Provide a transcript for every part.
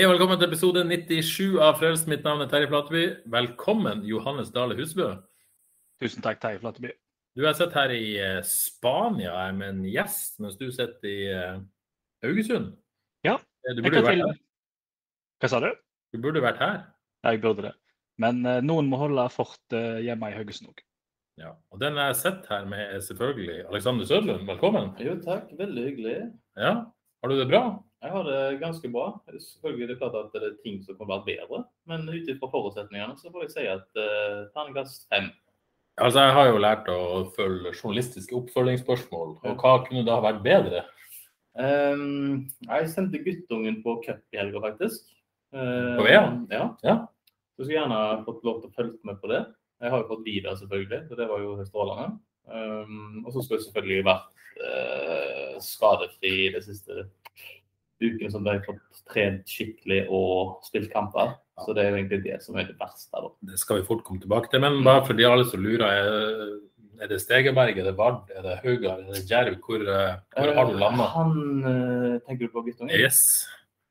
Hei og velkommen til episode 97 av Frelst. Mitt navn er Terje Flateby. Velkommen, Johannes Dale Husbø. Tusen takk, Terje Flateby. Du har sett her i eh, Spania jeg er med en gjest, mens du sitter i eh, Haugesund. Ja, Eh, Du Jeg burde kan vært her. Hva sa du? Du burde vært her. Ja, Jeg burde det. Men uh, noen må holde fortet hjemme i Haugesund òg. Ja. Og den jeg sett her med, er selvfølgelig Alexander Sødlund. Velkommen. Jo, takk. Veldig hyggelig. Ja, Har du det bra? Jeg har det ganske bra. Selvfølgelig det er klart at det er ting som kunne vært bedre, men ut ifra forutsetningene så får jeg si at uh, terningkast fem. Altså, Jeg har jo lært å følge journalistiske oppfølgingsspørsmål. Og hva kunne da vært bedre? Um, jeg sendte guttungen på cup i helga, faktisk. Uh, På VM? Ja. Ja. Så skulle gjerne fått lov til å følge med på det. Jeg har jo fått videre, selvfølgelig, så det var jo strålende. Um, og så skulle jeg selvfølgelig vært uh, skadefri det siste ukene som de har fått trent skikkelig og spilt kamper. Så det er jo egentlig det som er det verste. da. Det skal vi fort komme tilbake til. Men bare for de alle som lurer, er, det Stegeberg, er det Vard, er det Haugar, er det Djerv? Hvor, eh, hvor har du landa? Uh, Han uh, Tenker du på guttungen? Yes.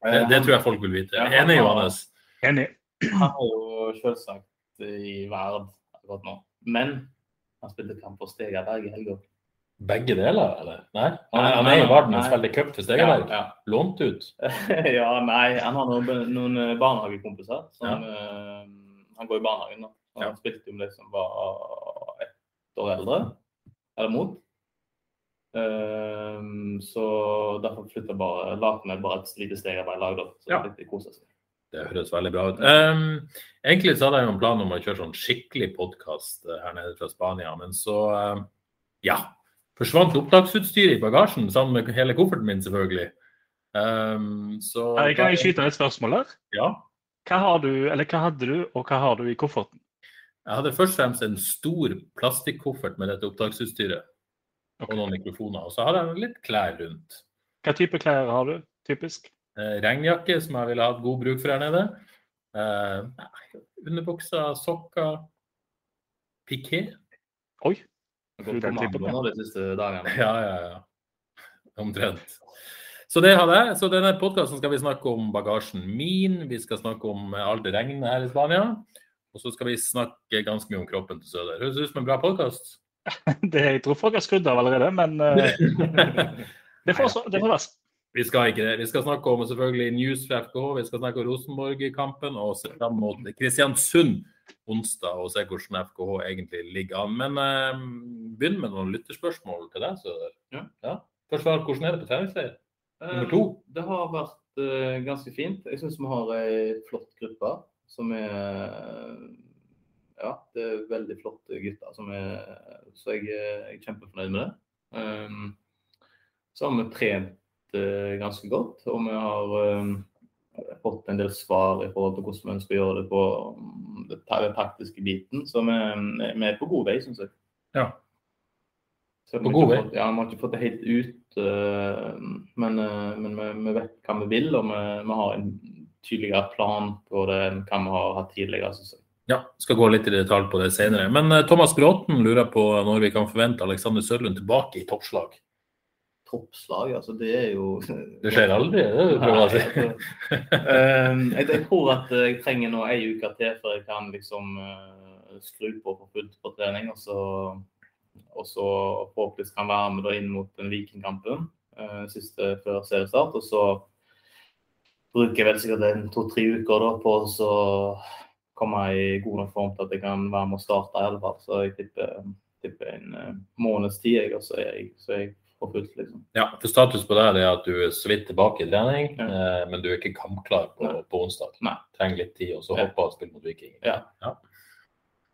Det, det tror jeg folk vil vite. Enig, han Johannes? Enig. Han er jo selvsagt i verd akkurat nå. Men han spilte kamp for Stegeberg i helga. Begge deler, eller? Nei? Han, Nei, han er i verden og spiller cup for Stegaberg. Ja, Lånt ut. ja, nei, han har noen, noen barnehagekompiser. Som, eh, han går i barnehagen. da. Og Ja. Han spilte med de som var ett år eldre, eller mot. Ehm, så derfor flytta bare lagde vi bare et lite Stegaberg-lag, da. Så Ja. fikk de seg. Det høres veldig bra ut. Um, egentlig så hadde jeg jo en plan om å kjøre sånn skikkelig podkast her nede fra Spania, men så um, ja. Forsvant opptaksutstyret i bagasjen sammen med hele kofferten min, selvfølgelig. Um, så Jeg kan jeg skyte et spørsmål her? Ja. Hva, har du, eller hva hadde du, og hva har du i kofferten? Jeg hadde først og fremst en stor plastikkoffert med dette opptaksutstyret og noen mikrofoner. Og så hadde jeg litt klær rundt. Hva type klær har du, typisk? Eh, regnjakke, som jeg ville hatt god bruk for her nede. Eh, underbukser, sokker, piké. Oi. Har gått på Den nå de siste dagene. Ja, ja, ja. Omtrent. Så det hadde jeg. Så denne podkasten skal vi snakke om bagasjen min. Vi skal snakke om alt det regnet her i Spania. Og så skal vi snakke ganske mye om kroppen til Søder. Høres ut som en bra podkast. Det, jeg tror folk har skrudd av allerede, men uh, det får så- det får være. Vi skal ikke det. Vi skal snakke om selvfølgelig news fra FKH, vi skal snakke om Rosenborg-kampen og se fram mot Kristiansund onsdag og se hvordan FKH egentlig ligger an. Men eh, begynn med noen lytterspørsmål til deg, Søder. Ja. Først og hvordan er det på treningsleir? Nummer to? Eh, Det har vært uh, ganske fint. Jeg syns vi har ei flott gruppe som er Ja, det er veldig flotte gutter. Som er, så jeg, jeg er kjempefornøyd med det. Um, så har vi trent uh, ganske godt, og vi har eh, fått en del svar i forhold til hvordan vi ønsker å gjøre det på det, ta- den taktiske biten. Så vi, vi er på god vei, syns jeg. Ja. Så På god vei? fått- Ja, vi har ikke fått det helt ut, eh, men, eh, men vi, vi vet hva vi vil, og vi, vi har en tydeligere plan på det enn hva vi har hatt tidligere. Synes jeg. Ja, skal gå litt i detalj på det senere. Men eh, Thomas Bråten lurer på når vi kan forvente Alexander Sørlund tilbake i toppslag. Toppslag, altså det er jo Det skjer aldri, det du prøver å si. Altså, eh, jeg, tror at jeg trenger nå ei uke til før jeg kan liksom eh, skru på for fullt på trening. Og så, og så forhåpentligvis kan være med inn mot den Vikingkampen eh, siste før seriestart. Og så bruker jeg vel sikkert en to-tre uker da på å så komme i god nok form til at jeg kan være med og starte i alle fall. Så jeg tipper, tipper en eh, måneds tid, jeg, og så er jeg, så er jeg på fullt, liksom. Ja, for Status på deg er at du er så vidt tilbake i trening, Ja. eh, men du er ikke kampklar på, på onsdag. Nei. Trenger litt tid, og så Ja. hoppe og spille mot Viking. Ja.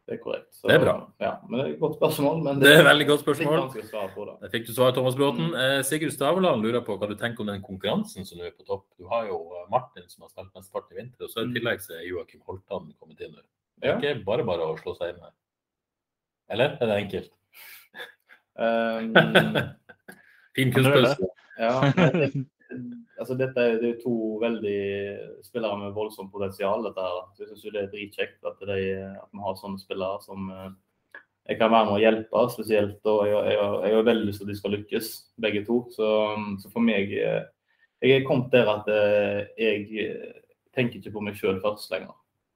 Det er korrekt. Så, Det er bra. Ja, men det er et godt spørsmål. Men Det er et veldig godt er spørsmål. på det. Fikk du svar, Thomas Bråten. Eh, Sigurd Staveland lurer på hva du tenker om den konkurransen som nå er på topp. Du har jo eh, Martin som har spilt mesteparten i vinter, og så i Mm. tillegg så er Joakim Holtan kommet inn nå. Det Ja. er ikke bare bare å slå seg inn her. Eller er det enkelt? Um, Fin kunstpause. ja, det- altså dette er, det er to veldig spillere med voldsomt potensial. dette her. Så Jeg syns det er dritkjekt at, de, at vi har sånne spillere som eh, jeg kan være med å hjelpe spesielt. Og jeg, jeg, jeg har veldig lyst til at de skal lykkes, begge to. Så, så for meg eh, Jeg er kommet der at eh, jeg tenker ikke på meg sjøl først lenger.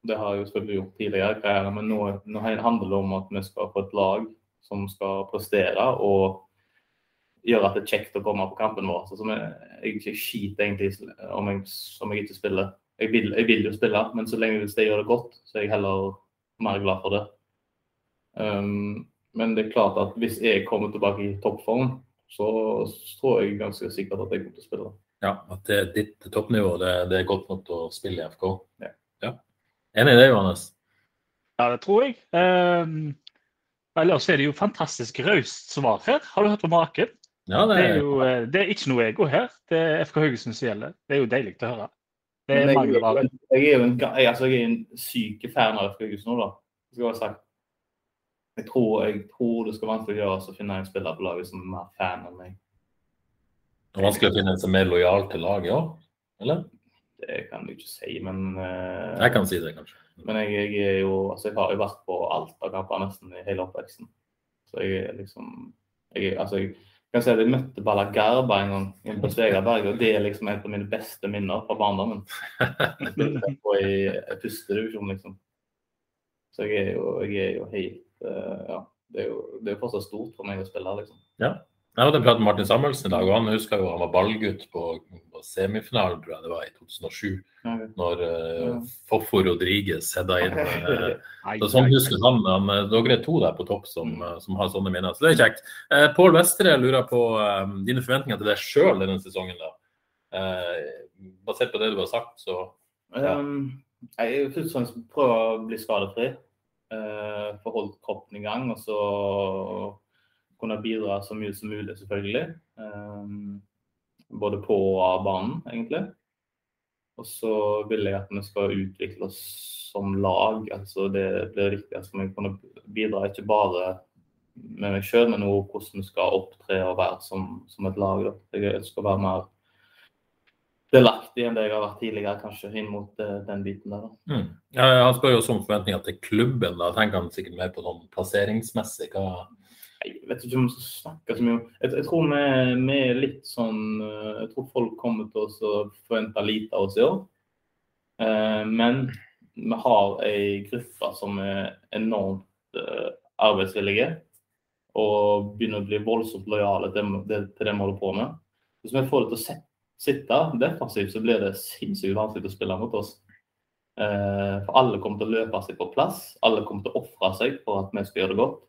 Det har jeg jo selvfølgelig gjort tidligere men nå, nå handler det om at vi skal få et lag som skal prestere og gjøre at det er kjekt å komme på kampen vår. Så som jeg, jeg skiter egentlig om jeg, om jeg ikke spiller. Jeg vil, jeg vil jo spille, men så lenge hvis jeg gjør det godt, så er jeg heller mer glad for det. Um, men det er klart at hvis jeg kommer tilbake i toppform, så tror jeg ganske sikkert at jeg kommer til å spille. Ja, at det er ditt toppnivå. Det, det er godt nok til å spille i FK. Ja. ja. Enig i det, Johannes? Ja, det tror jeg. Um, ellers er det jo fantastisk raust svar her. Har du hørt på maken? Ja, det Det er jo eh, det er ikke noe ego her. Det er FK Haugesund som gjelder. Det er jo deilig å høre. Det er mangelvare. jeg, er jo en, jeg, altså, jeg er en syk fan av FK Haugesund nå, da. Skal jeg, sagt. Jeg, tror, jeg tror det skal være vanskelig å gjøre å finne en spiller på laget som er mer fan enn meg. Det er vanskelig å finne en som er lojal til laget òg, eller? Det kan du ikke si, men uh... Jeg kan si det, kanskje. Men jeg, jeg er jo altså jeg har jo vært på alt av kamper nesten i hele oppveksten. Så jeg er liksom jeg, altså jeg kan si at jeg møtte Balla Garba en gang på Svegaberg, og det er liksom et av mine beste minner fra barndommen. I første divisjon, liksom. Så jeg er jo, jeg er jo helt uh, Ja. Det er jo det er jo fortsatt stort for meg å spille, liksom. Jeg hadde pratet med Martin Samuelsen i dag, og han husker jo han var ballgutt på, på semifinalen, tror jeg det var, i 2007. Når uh, Foffo Rodriguez hedda inn. Uh, så sånn husker han, han eh, Dere er to der på topp som, eh, som har sånne minner. Så det er kjekt. Uh, Pål Vestre lurer på uh, dine forventninger til deg sjøl denne sesongen. da. Uh, basert på det du har sagt, så Ja. Um, jeg først og fremst prøver å bli skadefri. Uh, få holdt kroppen i gang, og så kunne bidra så mye som mulig, selvfølgelig. Um, både på og av banen, egentlig. Og så vil jeg at vi skal utvikle oss som lag. altså Det blir viktig at vi kunne bidra ikke bare med meg sjøl, men også hvordan vi skal opptre og være som, som et lag. Da. Jeg å være mer delaktig enn det jeg har vært tidligere, kanskje, inn mot uh, den biten der. Da. mm. ja, Han spør jo også om forventninger til klubben. Da tenker han sikkert mer på sånn plasseringsmessig. Hva Jeg vet ikke om vi skal snakke så mye om Jeg, jeg tror vi, vi er litt sånn eh, Jeg tror folk kommer til oss å forvente lite av oss i år. Eh, men vi har ei gruppe som er enormt eh, arbeidsvillige og begynner å bli voldsomt lojale til det, vi holder på med. Hvis vi får det til å sitte defensivt, så blir det sinnssykt vanskelig å spille mot oss. Eh, for alle kommer til å løpe seg på plass. Alle kommer til å ofre seg for at vi skal gjøre det godt.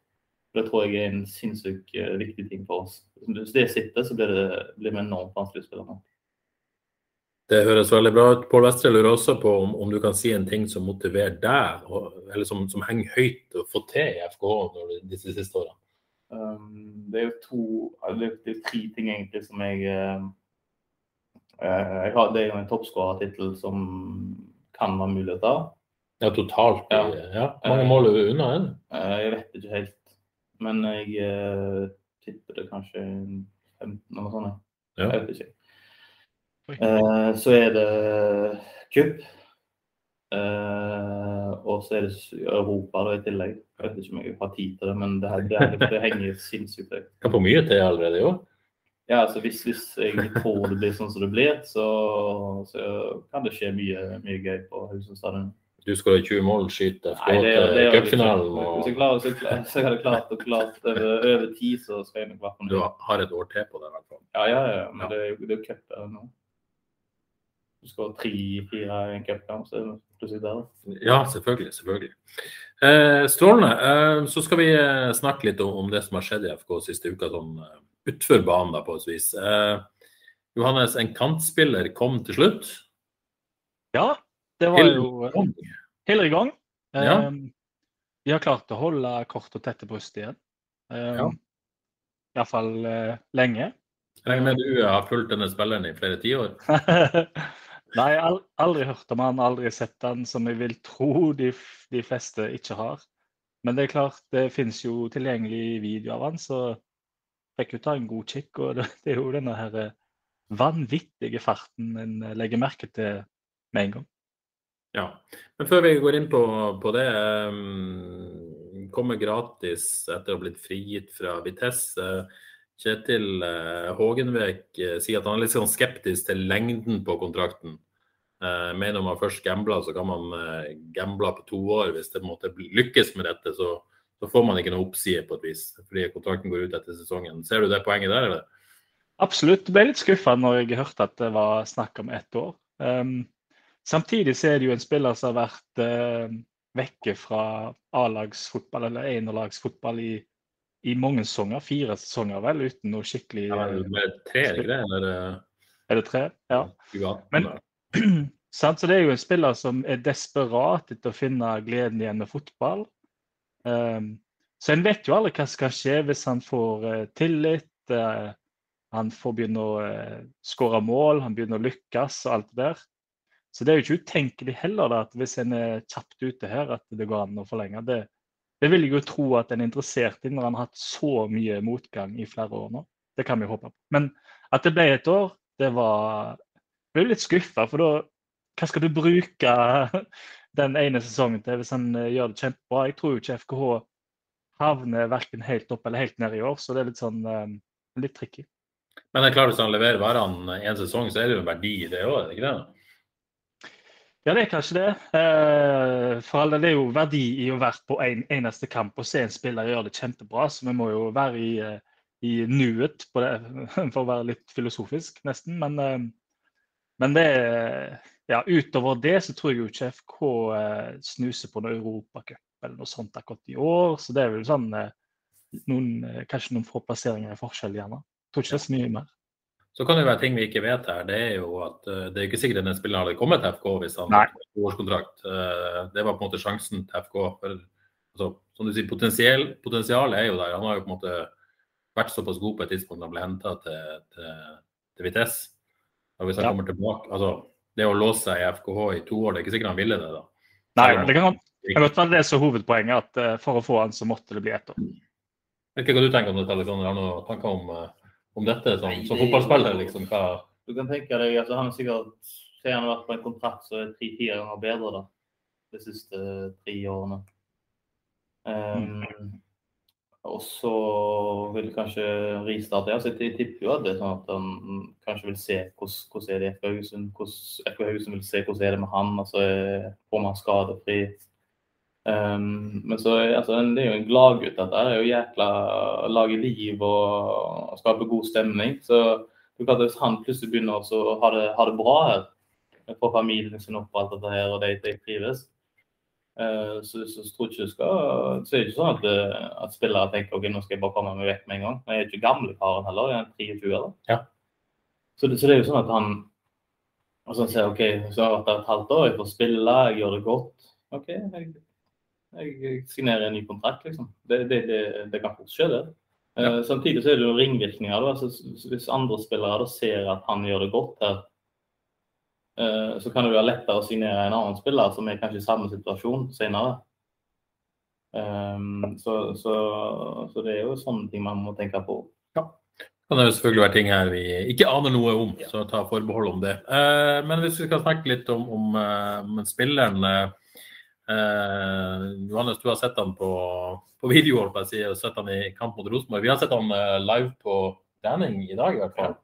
Det tror jeg er en sinnssykt eh, viktig ting for oss. Hvis det sitter, så blir det, blir det enormt vanskelig å spille med. Det høres veldig bra ut. Pål Vestre lurer også på om, om du kan si en ting som motiverer deg, og, eller som, som henger høyt å få til i FKH disse siste årene. Um, det er jo to det er, det er tre ting egentlig som jeg eh, jeg har, Det er jo en toppskårertittel som kan være muligheter. Ja, totalt. Ja. ja. Mange mål er unna? en? Eh, jeg vet ikke helt. Men jeg eh, tipper det kanskje 15 eller noe sånt. Ja. Jeg vet ikke. Eh, så er det cup. Eh, og så er det Europa da, i tillegg. Jeg vet ikke om jeg har tid til det, men det, her- det, her- det henger sinnssykt høyt. Kan få mye til allerede i år. Ja, altså hvis, hvis jeg tror det blir sånn som det blir, så, så kan det skje mye, mye gøy på Haugesund stadion. Du skåra 20 mål, skyter FK til det, cupfinalen. Hvis og jeg klarer, så, klar- så jeg hadde klart og klart over, over tid, så skal jeg nok være Du har et år til på det, i hvert fall. Ja, ja, ja. Men Ja. det er jo det er cup nå. Du ha tre-fire i en cupkamp, så er det plutselig der. Ja, selvfølgelig. selvfølgelig. Eh, strålende. Eh, så skal vi eh, snakke litt om, om det som har skjedd i FK siste uka, sånn eh, utfor banen da, på et vis. Eh, Johannes, en kantspiller kom til slutt. Ja, det var jo Heller i gang. Ja. Um, de har klart å holde kort og tette bryst igjen. Um, Ja. Iallfall uh, lenge. Jeg regner med du har fulgt denne spilleren i flere tiår? Nei, al aldri hørt om han, aldri sett han, som jeg vil tro de, de fleste ikke har. Men det er klart, det finnes jo tilgjengelig video av han, så fikk jo ta en god kikk. Og det, det er jo denne her eh, vanvittige farten en eh, legger merke til med en gang. Ja. Men før vi går inn på, på det um, Kommer gratis etter å ha blitt frigitt fra Vitesse. Kjetil uh, Hågenvek uh, sier at han er litt sånn skeptisk til lengden på kontrakten. Uh, mener om man først gambler, så kan man uh, gamble på to år. Hvis det bl- lykkes med dette, så, så får man ikke noe oppside på et vis. Fordi kontrakten går ut etter sesongen. Ser du det poenget der, eller? Absolutt. Jeg ble litt skuffa når jeg hørte at det var snakk om ett år. Um, samtidig så er det jo en spiller som har vært uh, vekke fra A-lagsfotball eller enolagsfotball i, i mange sesonger. Fire sesonger, vel, uten noe skikkelig Ja, det med tre, er det ikke Er det tre? Ja. 2018? Men-? Så det er jo en spiller som er desperat etter å finne gleden igjen med fotball. Um, så en vet jo aldri hva som kan skje hvis han får uh, tillit. uh, han får begynne å uh, skåre mål, han begynner å lykkes og alt det der. Så det er jo ikke utenkelig heller da, at hvis en er kjapt ute her, at det går an å forlenge. Det, det vil jeg jo tro at en er interessert i når han har hatt så mye motgang i flere år nå. Det kan vi håpe på. Men at det ble et år, det var Jeg ble litt skuffa, for da Hva skal du bruke den ene sesongen til hvis han eh, gjør det kjempebra? Jeg tror jo ikke FKH havner verken helt opp eller helt ned i år, så det er litt sånn eh, litt tricky. Men det er klart hvis han leverer varene en sesong, så er det jo en verdi i det òg, er det ikke det? Ja, det er kanskje det. Eh, For alle, det er jo verdi i å være på en eneste kamp og se en spiller gjøre det kjempebra, så vi må jo være i, eh, i nuet på det, for å være litt filosofisk, nesten. Men, eh, men det ja, utover det så tror jeg jo ikke FK snuser på noe Europacup eller noe sånt akkurat i år, så det er vel sånn noen, kanskje noen få plasseringer i forskjell, gjerne. Jeg tror ikke det er så mye mer. Så kan det jo være ting vi ikke vet her. Det er jo at eh, det er ikke sikkert denne spilleren hadde kommet til FK hvis han hadde toårskontrakt. Eh, Det var på en måte sjansen til FK. For, altså, som du sier, potensial, potensialet er jo der. Han har jo på en måte vært såpass god på et tidspunkt han ble henta til, til, til Vitesse. Og hvis han Ja. kommer tilbake altså, Det å låse seg i FKH i to år, det er ikke sikkert han ville det. da. Nei, det kan, godt være det som er hovedpoenget, at eh, for å få han så måtte det bli ett år. Vet ikke hva du tenker om det, Alexander. Har du noen tanker om, om dette som, som fotballspiller? liksom, hva... Du kan tenke deg at han er sikkert har han vært på en kontrakt som er tre-fire ganger bedre da, de siste tre årene. Um, og så vil kanskje ristarte. Altså, jeg tipper jo at det er sånn at han kanskje vil se hvordan, hvordan er det i FK Haugesund. Hvordan FK Haugesund vil se hvordan er det med han. altså Får man skadefri? Um, men så altså, det er jo en gladgutt. Dette er jo jækla lage liv og, og skape god stemning. Så det er klart at hvis han plutselig begynner å ha det, ha det bra her, få familien sin opp og alt dette her, og de, de trives, uh, så, så, tror ikke du skal Så er det ikke sånn at, eh, at spillere tenker ok, nå skal jeg bare komme meg vekk med en gang. Men Jeg er ikke gamlekaren heller, jeg er 23 eller? Ja. Så, det, så det er jo sånn at han og så sier OK, så har jeg vært der et halvt år, jeg får spille, jeg gjør det godt. OK, jeg, jeg signerer en ny kontrakt, liksom. Det, det, det, det kan fort skje, det. Eh, Samtidig så er det jo ringvirkninger. Da. Altså, hvis andre spillere da ser at han gjør det godt her, eh, så kan det være lettere å signere en annen spiller som er kanskje i samme situasjon senere. Um, så, så, så det er jo sånne ting man må tenke på. kan det jo selvfølgelig være ting her vi ikke aner noe om, så ta forbehold om det. Eh, men hvis vi skal snakke litt om, om, om spilleren eh, Johannes, du har sett han på, på video, på si, og sett han i kamp mot Rosenborg. Vi har sett han eh, live på trening i dag, i hvert fall.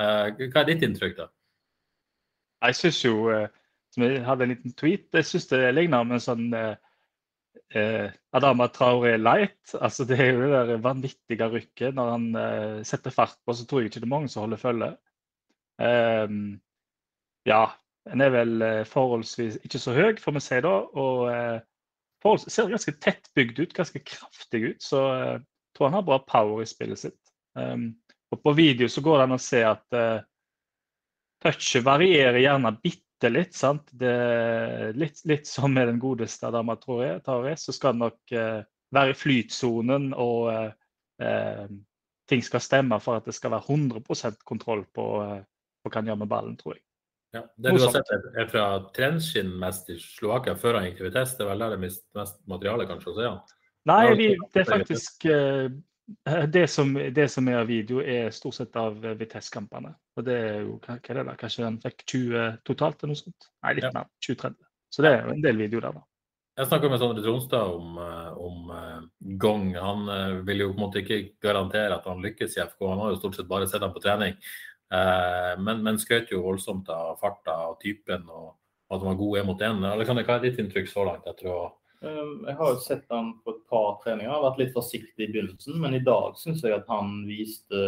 Eh, hva er ditt inntrykk, da? Jeg syns jo, som jeg hadde en liten tweet, jeg syns det ligner med en sånn Adama Traoré light. Altså, det er jo det der vanvittige rykket. Når han setter fart på, så tror jeg ikke det er mange som holder følge. Ja, en er vel eh, forholdsvis ikke så høy, får vi si da. Og eh, ser ganske tett bygd ut, ganske kraftig ut. Så jeg tror han har bra power i spillet sitt. Ehm, og på video så går det an å se at eh, touchet varierer gjerne bitte litt. sant? Det, litt, litt som med den godeste Adama tar Traoré, så skal det nok eh, være i flytsonen og eh, eh, ting skal stemme for at det skal være 100% kontroll eh, på hva han gjør med ballen, tror jeg. Ja, det du har sett er, fra Trenskinn mest i Slovakia før han gikk til Vitesse. Det er vel der det er mest, mest materiale kanskje å se han? Nei, vi, det er faktisk eh, det som, det som, er av video, er stort sett av Vitesse-kampene. Og det er jo hva, er det da? Kanskje han fikk 20 totalt eller noe sånt? Nei, litt ja. mer. 20-30. Så det er jo en del video der, da. Jeg snakka med Sondre Tronstad om, eh, om uh, Gong. Han vil jo på en måte ikke garantere at han lykkes i FK. Han har jo stort sett bare sett ham på trening. Uh, men, men skrøt jo voldsomt av farta og typen og at han var god én mot én. Alexander, hva er ditt inntrykk så langt etter å Jeg har jo sett han på et par treninger. Har vært litt forsiktig i begynnelsen, men i dag syns jeg at han viste,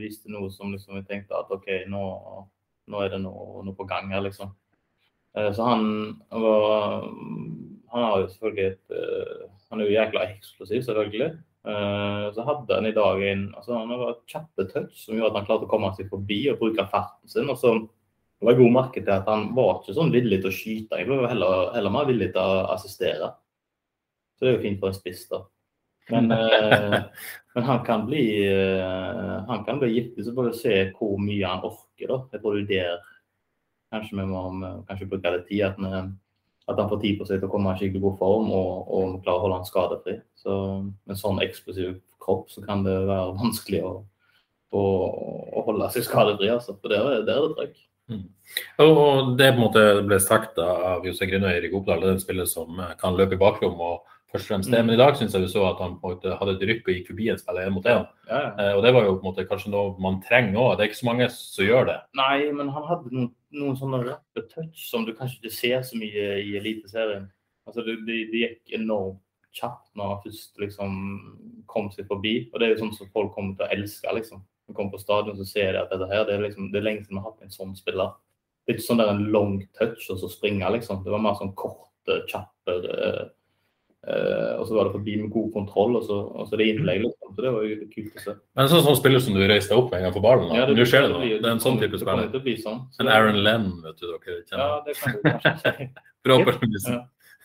viste noe som liksom tenkte at OK, nå, nå er det noe, noe på gang her, liksom. Så han var han har jo selvfølgelig et Han er jo jækla eksplosiv, selvfølgelig. Uh, så hadde han i dag en altså han var kjappe touch som gjorde at han klarte å komme seg forbi og bruke farten sin. og så var god merke til at han var ikke sånn villig til å skyte, han var heller, heller mer villig til å assistere. Så det er jo fint for en spiss, da. Men, uh, men, han kan bli uh, han kan bli giftig, så får vi se hvor mye han orker. da. Jeg tror det er der kanskje vi må kanskje bruke litt tid. at vi at han får tid på seg til å komme i skikkelig god form og, og klarer å holde han skadefri. Så Med sånn eksplosiv kropp så kan det være vanskelig å, å, å holde seg skadefri. Altså. For der, der er det trøkk. Mm. Og Det på en måte ble sagt av Jostein og Erik Oppdal, den er spiller som kan løpe i bakrom og først og fremst det. Mm. Men i dag syns jeg vi så at han på en måte hadde et rykk og gikk forbi en spiller én mot én. Ja, ja. eh, og det var jo på en måte kanskje noe man trenger òg. Det er ikke så mange som gjør det. Nei, men han hadde noen, noen sånne rappe touch som du kanskje ikke ser så mye i Eliteserien. Altså, det, det, det, gikk enormt kjapt når han først liksom kom seg forbi. Og det er jo sånn som folk kommer til å elske, liksom. Når kommer på stadion så ser de at dette her, det er, liksom, er lenge siden vi har hatt en sånn spiller. Det er ikke sånn der en long touch og så springe, liksom. Det var mer sånn korte, kjappe uh, og så var det forbi med god kontroll, og så, og så det innlegget Liksom. Så det var jo kult å se. Men sånn, sånn spiller som du reiste deg opp med en gang på ballen, ja, det, nå skjer det noe. Det er en sånn type spiller. Sånn. Så en Aaron Lenn, vet du dere kjenner? Ja, det kan du kanskje. Bra ja.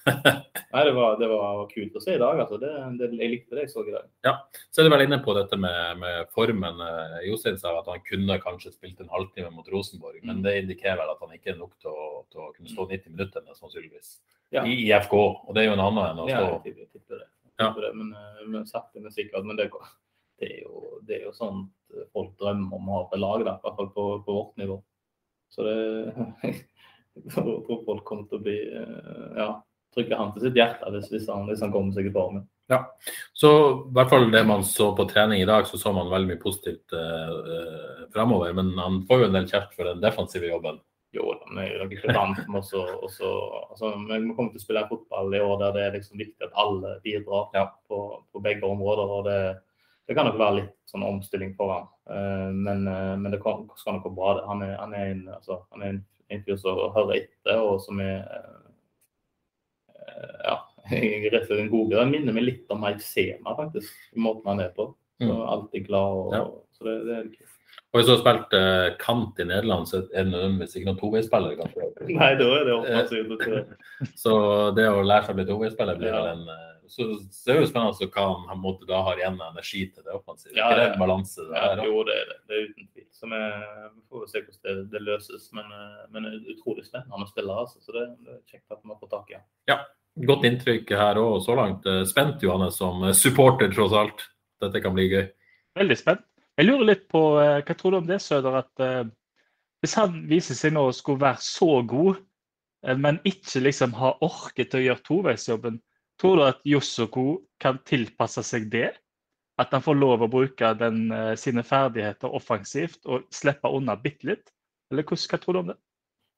Nei, det var, det var, kult å se i dag. Altså. Det, det, jeg likte det jeg så i dag. Ja, Så er du vel inne på dette med, med formen. Eh, Jostein sa at han kunne kanskje spilt en halvtime mot Rosenborg, mm. men det indikerer vel at han ikke er nok til å, til å kunne stå 90 minutter, sannsynligvis ja. i IFK. Og det er jo en annen enn å stå Ja, jeg tipper det. Ja. men, eh, men men sikkert. Men det, det, er jo, det er jo sånt folk drømmer om å ha på lag, i hvert fall på, på, vårt nivå. Så det Jeg tror folk kommer til å bli eh, ja, trykke han til sitt hjerte hvis, hvis, han, hvis han kommer seg i formen. Ja, så i hvert fall det man så på trening i dag, så så man veldig mye positivt eh, framover. Men han får jo en del kjeft for den defensive jobben. Jo vi er jo ikke vant med også, også altså, Vi kommer til å spille fotball i år der det er liksom viktig at alle bidrar ja. på, på, begge områder. og det, det, kan nok være litt sånn omstilling for ham. Uh, men, uh, men, det kan, skal nok gå bra. Han er, han er en, altså, en, en fyr som hører etter, og som er ja, rett og slett en god greie. Han minner meg litt om Mike Sema, faktisk. Måten han er på. Så, mm. Alltid glad. Og, ja. så det, det er kult. Og hvis du har spilt eh, kant i Nederland, så er det nødvendigvis ikke noen toveispiller? Nei, da er det offensivt. så det å lære seg å bli toveispiller blir vel en uh, så, så er det jo spennende hva han måtte da har igjen energi til det offensive. Ja, det er balanse der. Ja, jo, det er det. Det er uten tvil. Så vi, får se hvordan det, det løses. Men, uh, men utrolig spennende å spille. Altså. Så det, det, er kjekt at vi har fått tak i han. Ja. Godt inntrykk her òg så langt. Spent, Johannes, som supporter, tross alt. Dette kan bli gøy. Veldig spent. Jeg lurer litt på, eh, Hva tror du om det, Søder? at uh, Hvis han viser seg nå å skulle være så god, uh, men ikke liksom har orket til å gjøre toveisjobben, tror du at Yossoko kan tilpasse seg det? At han får lov å bruke den, uh, sine ferdigheter offensivt og slippe unna bitte litt? Eller hva, hva tror du om det?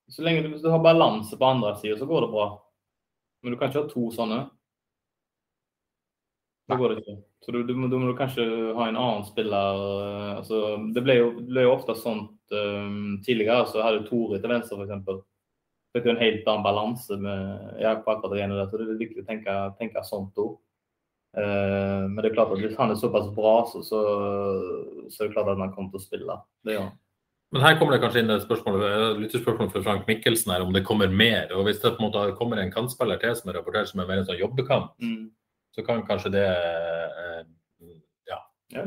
Så lenge du, hvis du har balanse på andre sida, så går det bra. Men du kan ikke ha to sånne. Det går ikke. Så du, du, du, må kanskje ha en annen spiller. Eh, altså, det, ble jo, ble jo ofte sånt um, tidligere. Så hadde Tore til venstre f.eks. Er jo en helt annen balanse med ja, på akkurat det ene der. Så det er viktig å tenke, tenke sånt òg. Uh, eh, men det er klart at hvis han er såpass bra, så, så, så er det klart at han kommer til å spille. Det gjør han. Men her kommer det kanskje inn et spørsmål, eh, lytterspørsmål fra Frank Mikkelsen her, om det kommer mer. og Hvis det på en måte kommer en kantspiller til som er rapportert som er mer en sånn jobbekamp, Mm. så kan kanskje det eh, ja,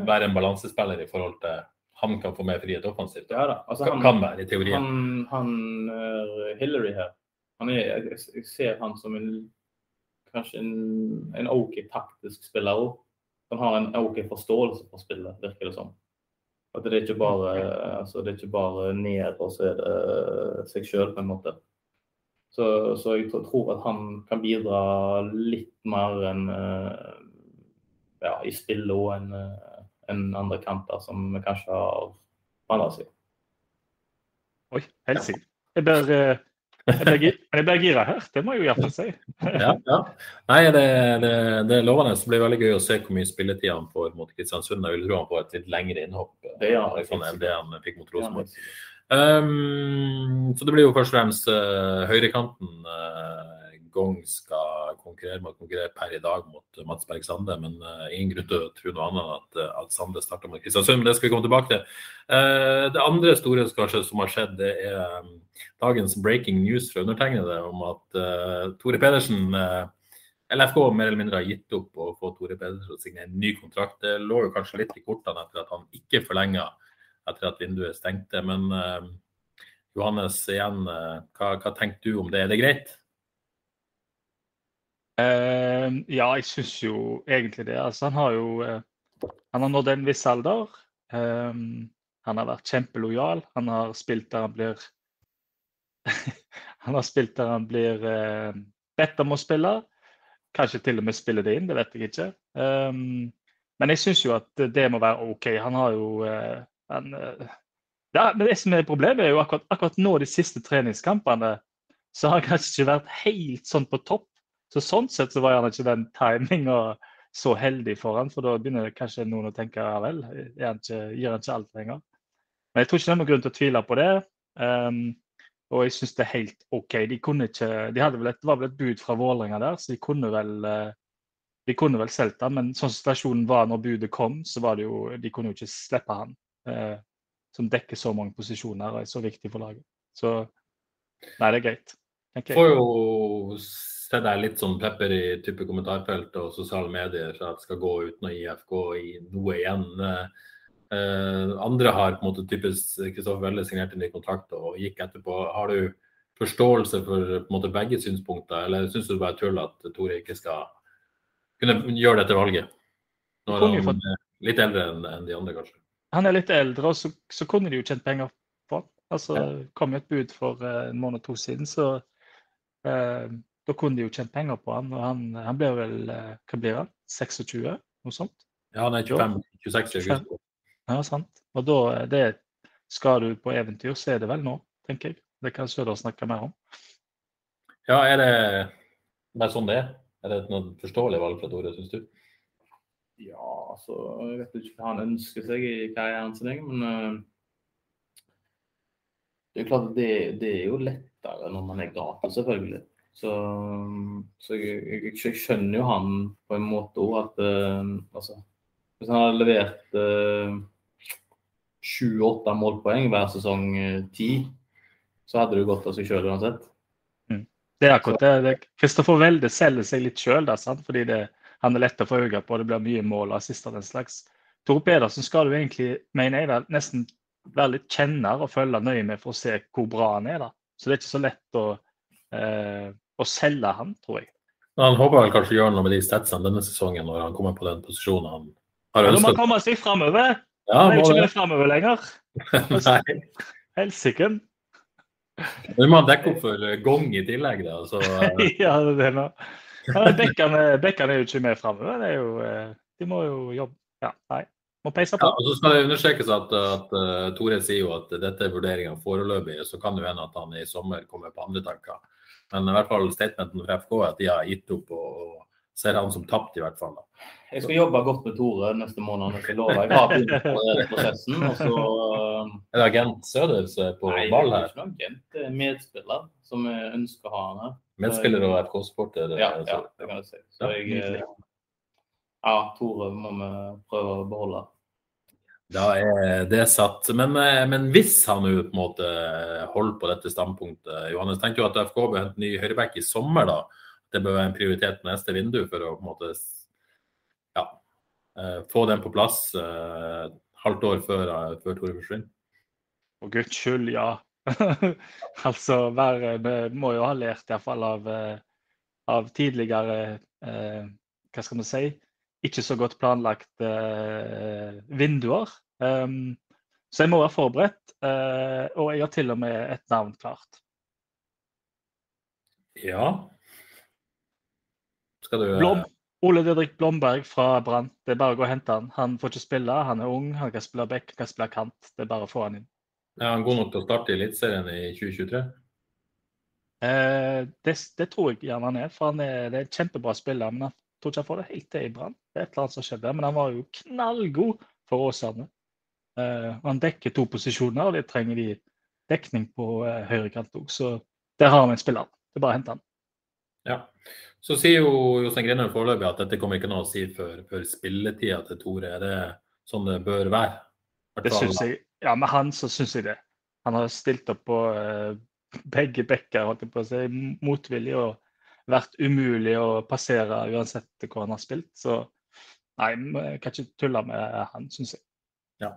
være en balansespiller i forhold til han kan få mer frihet offensivt. Ja da. Altså, han, kan være, i teorien. han, han er Hillary her. Han er, jeg, ser han som en kanskje en, en OK taktisk spiller òg. Han har en OK forståelse for spillet, virker det som. At det er ikke bare, altså, det er ikke bare ned, og så er det seg sjøl, på en måte. Så, så jeg tror at han kan bidra litt mer enn eh, ja, i spillet og enn en andre kanter som kanskje har andre siden. Oi, helsike. Jeg blir, eh, jeg men jeg blir gira her, det må jeg jo iallfall si. Ja, ja. Nei, det, det, det er lovende. Så blir det veldig gøy å se hvor mye spilletid han får mot Kristiansund. Jeg vil tro han får et litt lengre innhopp eh, Det gjør han. sånn enn det han fikk mot Rosenborg. Um, så det blir jo først og fremst uh, høyrekanten uh, Gong skal konkurrere med å konkurrere per i dag mot uh, Mats Berg Sande. Men uh, ingen grunn til å tro noe annet enn at, uh, at Sande starter mot Kristiansund. Men det skal vi komme tilbake til. Det andre store kanskje som har skjedd, det er dagens breaking news fra undertegnede om at Tore Pedersen LFK mer eller mindre har gitt opp å få Tore Pedersen til å signere en ny kontrakt. Det lå jo kanskje litt i kortene etter at han ikke forlenga etter at vinduet stengte. Men uh, Johannes, igjen, eh, hva, hva tenker du om det? Er det greit? Eh, ja, jeg syns jo egentlig det. Altså, han har jo eh, han har nådd en viss alder. Eh, han har vært kjempelojal. Han har spilt der han blir Han har spilt der han blir eh, bedt om å spille. Kanskje til og med spille det inn, det vet jeg ikke. Eh, men jeg syns jo at det må være OK. Han har jo eh, han, ja, men det som er problemet, er jo akkurat, akkurat nå de siste treningskampene, så har han kanskje ikke vært helt sånn på topp. Så sånn sett så var gjerne ikke den timinga så heldig for han, for da begynner kanskje noen å tenke ja vel, han ikke, gir han ikke alt lenger. Men jeg tror ikke det er noen grunn til å tvile på det. Um, og jeg syns det er helt OK. De kunne ikke, de hadde vel et, var vel et bud fra Vålerenga der, så de kunne vel eh, de kunne vel solgt han, men sånn situasjonen var når budet kom, så var det jo, de kunne jo ikke slippe han. Eh, som dekker så mange posisjoner og er så viktig for laget. Så nei, det er greit. Får jo se deg litt sånn pepper i type kommentarfelt og sosiale medier så at det skal gå uten å gi FK i noe igjen. Uh, andre har på en måte typisk Kristoffer Welle signert en ny kontrakt og gikk etterpå. Har du forståelse for på en måte begge synspunkter, eller syns du det bare er tull at Tore ikke skal kunne gjøre dette valget? Når han fått- er litt eldre enn de andre, kanskje. Han er litt eldre, og så, så kunne de jo tjent penger på han. Altså, Ja. kom jo et bud for eh, en måned og to siden, så eh, da kunne de jo tjent penger på han. Og han, han ble vel eh, Hva blir han? 26? Noe sånt? Ja, han er 25, 26 i august. Ja, sant. Og da eh, det, skal du på eventyr, så er det vel nå, tenker jeg. Det kan Sødal snakke mer om. Ja, er det bare sånn det er? Er det et noe forståelig valg fra Tore, syns du? Ja, altså Jeg vet ikke hva han ønsker seg i karrieren sin, men uh, det er klart at det, det er jo lettere når man er gratis, selvfølgelig. Så, så jeg, jeg, jeg skjønner jo han på en måte òg at eh, altså, Hvis han hadde levert sju-åtte målpoeng hver sesong eh, ti, så hadde det gått av seg sjøl uansett. Det er akkurat det. det Kristoffer Welde selger seg litt sjøl, fordi det, han er lett å få øye på. Det blir mye mål og assist av den slags. Tore Pedersen skal du egentlig, mener jeg, nesten være litt kjenner og følge nøye med for å se hvor bra han er. da. Så det er ikke så lett å, eh, å selge han, tror jeg. Men Han håper vel kanskje å gjøre noe med de statsene denne sesongen når han kommer på den posisjonen han har ønsket. nå må han ønsket. komme seg framover! Ja, Han er jo ikke med framover lenger. Nei. Helsike. Nå må han dekke opp for gong i tillegg, da. Så eh, ja, det er. Ja, Bekkene Bekkene er jo ikke med framover. Er eh, de må jo jobbe. Ja, nei. Må peise ja, på. og så skal det understrekes at, at uh, Tore sier jo at dette er vurderinga foreløpig, så kan det hende at han i sommer kommer på andre tanker. Men i hvert fall statementen fra FK er at de har gitt opp og, og ser han som tapt, i hvert fall. da. Jeg skal jobbe godt med Tore neste måned. Jeg lover. Jeg har begynt på prosessen. og så... Er det agent Søder som er på Nei, ball det er ikke noen agent. Det er medspiller som jeg ønsker å ha han her. Medspiller og FK-sport Ja, ja, det kan jeg si. Så Ja, jeg, eh, ja, Tore må vi prøve å beholde. Da er det satt. Men, eh, men hvis han nå på en måte holder på dette standpunktet, Johannes, tenker jo at FK bør hente ny høyreback i sommer, da. Det bør være en prioritet neste vindu for å på en måte ja, eh, få den på plass eh, halvt år før, eh, før Tore forsvinner. For guds skyld, ja. altså, hver, må jo ha lært iallfall av, av tidligere eh, Hva skal vi si? Ikke så godt planlagt uh, vinduer. Um, så jeg må være forberedt, uh, og jeg har til og med et navn klart. Ja Skal du eh, Blom. Ole Didrik Blomberg fra Brann. Det er bare å gå og hente han. Han får ikke spille, han er ung, han kan spille back, kan spille kant. Det er bare å få han inn. Er han god nok til å starte i Eliteserien i 2023? Eh, det, det, tror jeg gjerne han er, for han er, det er en kjempebra spiller. Men han tror ikke han får det helt til i Brann. Det er et eller annet som skjedde. Men han var jo knallgod for Åsane. Uh, han dekker to posisjoner, og det trenger de dekning på uh, høyre kant òg. Så der har vi en spiller. Det er bare å hente han. Ja. Så sier jo Jostein Grinner foreløpig at dette kommer ikke noe å si før, før spilletida til Tore. Er det sånn det bør være? Det synes jeg. Ja, med han så syns jeg det. Han har stilt opp på uh, begge bekker, holdt jeg på å si, motvillig. og vært umulig å passere uansett hvor han har spilt. Så nei, jeg kan ikke tulle med han, syns jeg. Ja.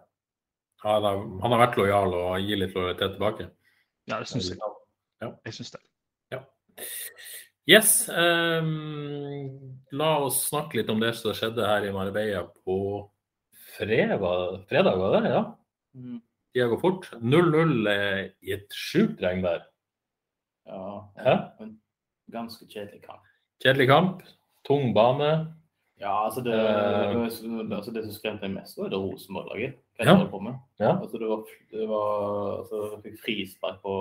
Han har, han har vært lojal og gir litt lojalitet tilbake? Ja, det syns jeg. Ja. Jeg syns det. Ja. Yes. Um, la oss snakke litt om det som skjedde her i Marbella på fredag, fredag var det? Ja. Mm. Tida går fort. 0-0 i et sjukt regnvær. Ja. Hæ? Ganske kjedelig kamp. Kjedelig kamp, tung bane. Ja, altså det, uh, altså det som skremte meg mest, var det Rosenborg-laget. Ja. Ja. Altså det var, det var altså, jeg fikk frispark på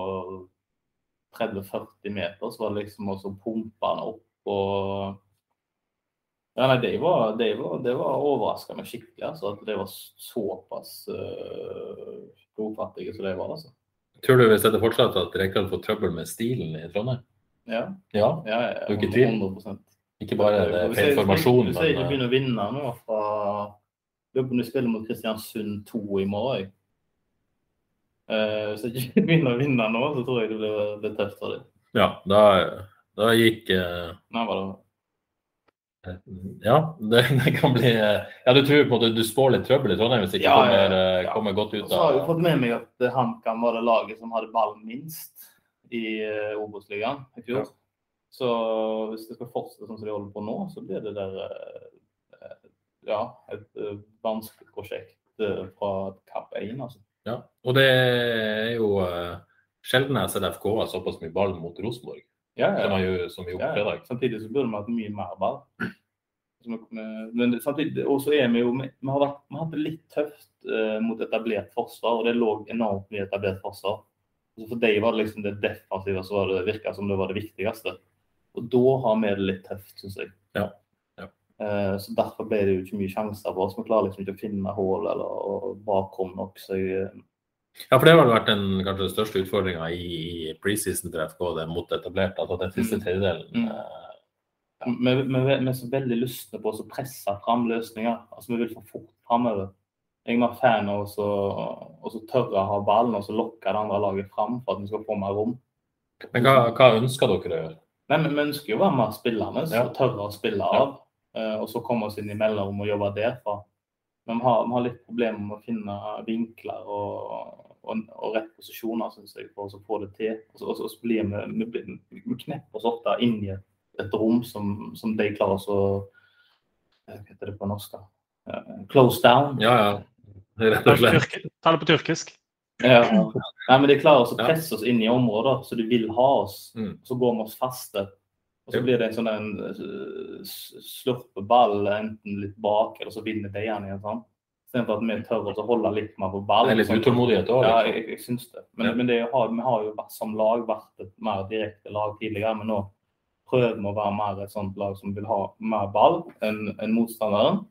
30-40 meter, så var det liksom også pumpa han opp og ja, nei, Det var, det var, det var overraska meg skikkelig. altså At det var såpass uh, godfattige som det var. altså. Tror du hvis dette fortsatte at Rekdal får trøbbel med stilen i Trondheim? Ja. ja. ja, ja du er ikke tvil? Ikke bare det feil formasjon, Hvis jeg ikke begynner å vinne nå fra Lurer på om du spiller mot Kristiansund 2 i morgen. Uh, hvis jeg ikke begynner å vinne nå, så tror jeg det blir, litt tøft for deg. Ja, da, da gikk uh... Nei, var det ja, det, det, kan bli Ja, du tror på måte du spår litt trøbbel i Trondheim hvis ikke ja, kommer, ja, ja. kommer, godt ut av Så har jeg fått med meg at HamKam var det laget som hadde ball minst i uh, Obos-ligaen i fjor. Ja. Så hvis det skal fortsette sånn som de holder på nå, så blir det der uh, ja, et vanskelig prosjekt fra Kapp 1. Altså. Ja, og det er jo sjelden jeg har sett FK ha såpass mye ball mot Rosenborg ja, ja. som, gjør, som vi gjorde ja, fredag. Samtidig så burde vi hatt mye mer ball. Men samtidig også er vi jo Vi har, vært, vi har hatt det litt tøft mot etablert forsvar, og det lå enormt mye etablert forsvar. Så for deg var det liksom det defensive som det virka som det var det viktigste. Og da har vi det litt tøft, syns jeg. Ja. ja. Uh, så derfor ble det jo ikke mye sjanser for oss. Vi klarer liksom ikke å finne hull eller bakrom nok. Så jeg, uh... Ja, for det har vært den kanskje den største utfordringa i preseason til FK, det mot etablert. Altså den siste mm. tredjedelen. Mm. Uh, ja. vi, vi, vi, er så veldig lystne på å presse fram løsninger. Altså Vi vil få fort framover jeg mer fan av å tørre å ha ballen og så lokke det andre laget fram for at vi skal få mer rom. Men hva, hva ønsker dere å gjøre? Nei, men Vi ønsker jo å være mer spillende ja. og tørre å spille av. Ja. Uh, og så komme oss inn i mellomrom og jobbe derfra. Men vi har, vi har litt problemer med å finne vinkler og, og, og rett posisjoner synes jeg, for å få det til. Og så, og så blir vi, vi, vi knepper oss ofte inn i et, et rom som, som de klarer å Hva heter det på norsk? da? Uh, close down. Ja, ja rett og slett. Ta det på tyrkisk. Ja. Nei, men De klarer å presse oss inn i områder så de vil ha oss. Mm. Så går vi oss faste. Og så blir det en sånn en eh, slurpeball enten litt bak, eller så vinner de igjen. sånn. Istedenfor at vi tør å holde litt mer på ball. Det er litt utålmodighet òg? Ja, liksom. jeg, jeg, syns det. Men, ja. men det har, vi har jo som lag vært et mer direkte lag tidligere. Men nå prøver vi å være mer et sånt lag som vil ha mer ball enn en motstanderen.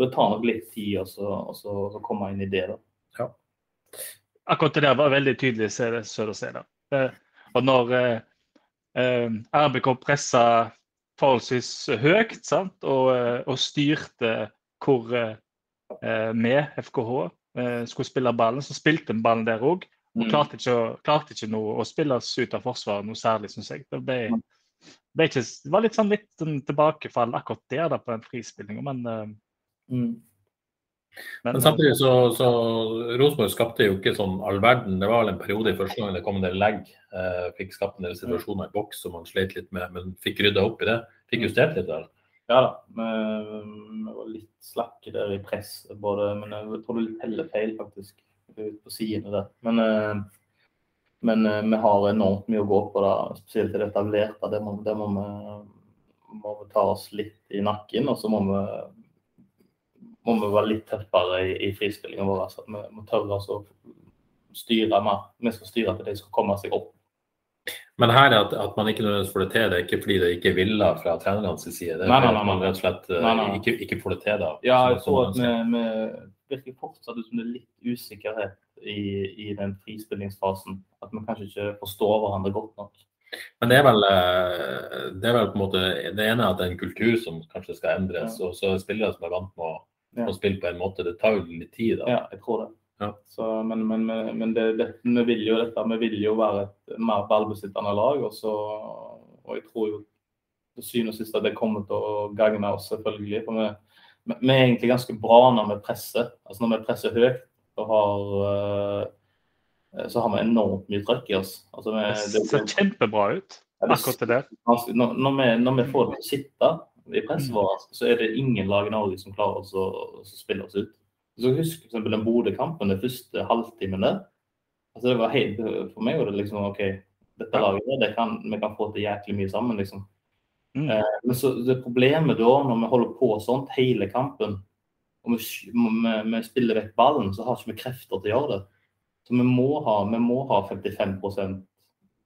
Og det tar nok litt tid å komme inn i det. da. Ja. Akkurat det der var veldig tydelig Søder da. Og når eh, eh RBK pressa forholdsvis høyt sant? Og, eh, og styrte hvor eh, vi, FKH, eh, skulle spille ballen, så spilte vi ballen der òg. Og Mm. klarte ikke, klarte ikke noe å spille ut av forsvaret noe særlig, syns jeg. Det, ble, Mm. ble ikke, det var litt sånn litt sånn tilbakefall akkurat der da, på den frispillinga, men, eh, Mm. men Men samtidig så, så Rosenborg skapte jo ikke sånn all verden. Det var vel en periode i første gang det kom en del legg. Eh, fikk skapt en del situasjoner i boks som man slet litt med, men fikk rydda opp i det. Fikk justert litt der. Ja da. Vi, var litt slakke der i press, både, men jeg tror det er litt hellefeil, faktisk. Ut på sidene der. Men, eh, men eh, vi har enormt mye å gå på, da, spesielt i det etablerte. Det må, det må, vi, må vi ta oss litt i nakken. Og så må vi, må vi være litt tettere i, i frispillingen vår. Altså. Vi må tørre oss å styre mer. Vi skal styre til de skal komme seg opp. Men her at, at man ikke nødvendigvis får det til, det er ikke fordi det ikke er villa fra trenernes side. Det er Nei, nei, nei, man rett og slett eh, Nei, nei. Ikke, ikke får det til da. Ja, jeg tror at vi, vi virker fortsatt ut som det er litt usikkerhet i, i den frispillingsfasen. At vi kanskje ikke forstår hverandre godt nok. Men det er vel eh, det er vel på en måte det ene er at det er en kultur som kanskje skal endres, og så er spillere som er vant med å, Ja. å spille på en måte. Det tar jo litt tid. da. Ja, jeg tror det. Ja. Så, men men, men, men det, det, vi vil jo dette. Vi vil jo være et mer ballbesittende lag. Og, så, og jeg tror jo til syvende og sist at det kommer til å gagne oss, selvfølgelig. For vi, vi vi er egentlig ganske bra når vi presser. Altså når vi presser høyt, så har, eh, så har vi enormt mye trøkk i oss. Altså vi, det ser kjempebra ut, akkurat det der. Når, når, vi, når vi får det til å sitte i presset så er det ingen lag i Norge som klarer å, spille oss ut. Så Husk f.eks. den Bodø-kampen, den første halvtimen der. Altså, det var helt, for meg var det liksom OK, dette laget det kan, vi kan få til jæklig mye sammen, liksom. Mm. Eh, men så det problemet da, når vi holder på sånt hele kampen, og vi, vi, vi spiller vekk ballen, så har ikke vi krefter til å gjøre det. Så vi må ha, vi må ha 55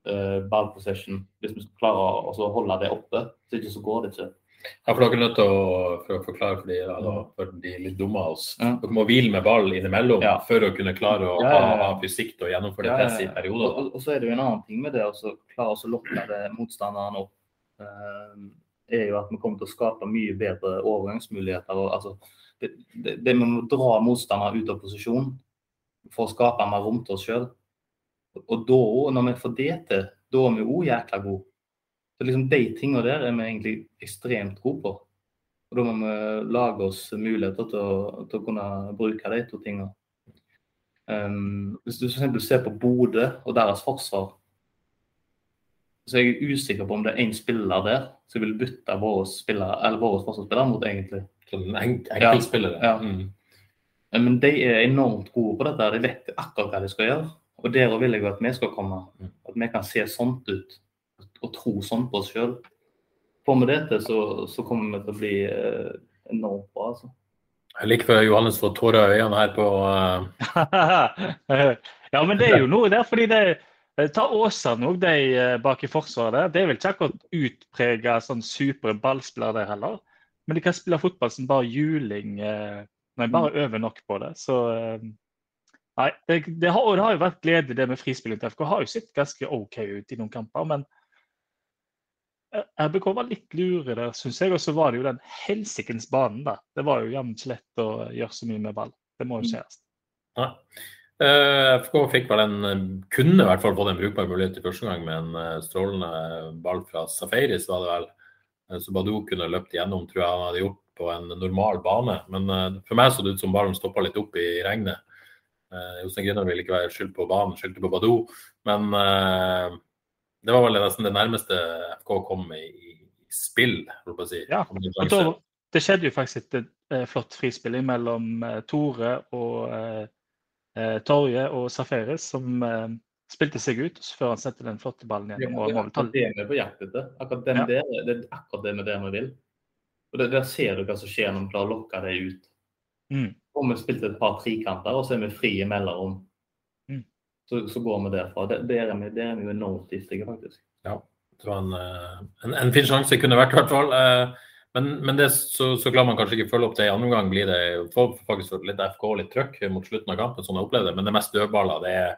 eh, ballpossession hvis vi skal klare å holde det oppe. Så ikke så går det ikke. Ja, for dere er nødt til å for å forklare for de, da, for de litt dumme av oss. Ja. Dere må hvile med ball innimellom Ja. for å kunne klare å Ja, ha, fysikk til å gjennomføre Ja, ja, press i perioder. Og, og så er det jo en annen ting med det å klare å lokke det motstanderen opp. eh, er jo at vi kommer til å skape mye bedre overgangsmuligheter. Og, altså, det, det, det med å dra motstandere ut av posisjon for å skape mer rom til oss sjøl. Og da, når vi får det til, da er vi òg jækla gode. Så liksom De tingene der er vi egentlig ekstremt gode på. Og Da må vi lage oss muligheter til å, til å kunne bruke de to tingene. Um, hvis du f.eks. ser på Bodø og deres forsvar, så er jeg usikker på om det er én spiller der som vil bytte våre, spillere, våre forsvarsspillere mot, egentlig. Sånn enk enkeltspillere. Ja. Mm. Men de er enormt gode på dette. De vet akkurat hva de skal gjøre. Og der vil jeg at vi skal komme. At vi kan se sånt ut og tro sånn på oss sjøl. Får vi det til, så, så kommer vi til å bli eh, enormt bra. altså. Jeg liker før Johannes får tårer i øynene her på uh... ja, men det er jo noe der, fordi det Ta Åsane òg, de eh, bak i forsvaret. Det er vel ikke akkurat utprega sånn supre ballspillere der heller. Men de kan spille fotball som bare juling. eh, Nei, bare øver nok på det. Så eh, Nei, det, det, har, det har jo vært glede det med frispilling til FK. Har jo sett ganske OK ut i noen kamper, men eh, RBK var litt lure der, syns jeg. Og så var det jo den helsikens banen, da. Det var jo jammen ikke lett å gjøre så mye med ball. Det må jo sies. Nei. Eh, FK fikk vel en eh, kunne i hvert fall fått en brukbar mulighet i første gang med en eh, strålende ball fra Safaris, var det vel. Eh, Så Badou kunne løpt igjennom, tror jeg han hadde gjort på en normal bane. Men eh, for meg så det ut som ballen stoppa litt opp i regnet. Eh, Jostein Grüner ville ikke være skyld på banen, skyldte på Badou. Men eh, det var vel nesten det nærmeste FK kom i, i spill, holdt på å si. Ja, Og da, det skjedde jo faktisk et eh, flott frispilling mellom eh, Tore og eh, eh, Torje og Safaris, som eh, spilte seg ut før han sendte den flotte ballen igjen gjennom. Og er mål tolv. akkurat det vi er på jakt etter. Akkurat den Ja. der, det er akkurat det med det vi vil. Og det, Der ser du hva som skjer når du klarer å lokke det ut. Mm. Og vi spilte et par trikanter, og så er vi fri i mellomrom. Mm. Så, så går vi derfra. Det, der, er vi, der er vi jo enormt giftige, faktisk. Ja, Det var en, eh, en, en fin sjanse kunne vært, i hvert fall. Eh, Men, men det, så, så klarer man kanskje ikke følge opp det i andre omgang. Blir det faktisk litt FK litt trøkk mot slutten av kampen, sånn jeg opplevde det. Men det mest dødballer. Det er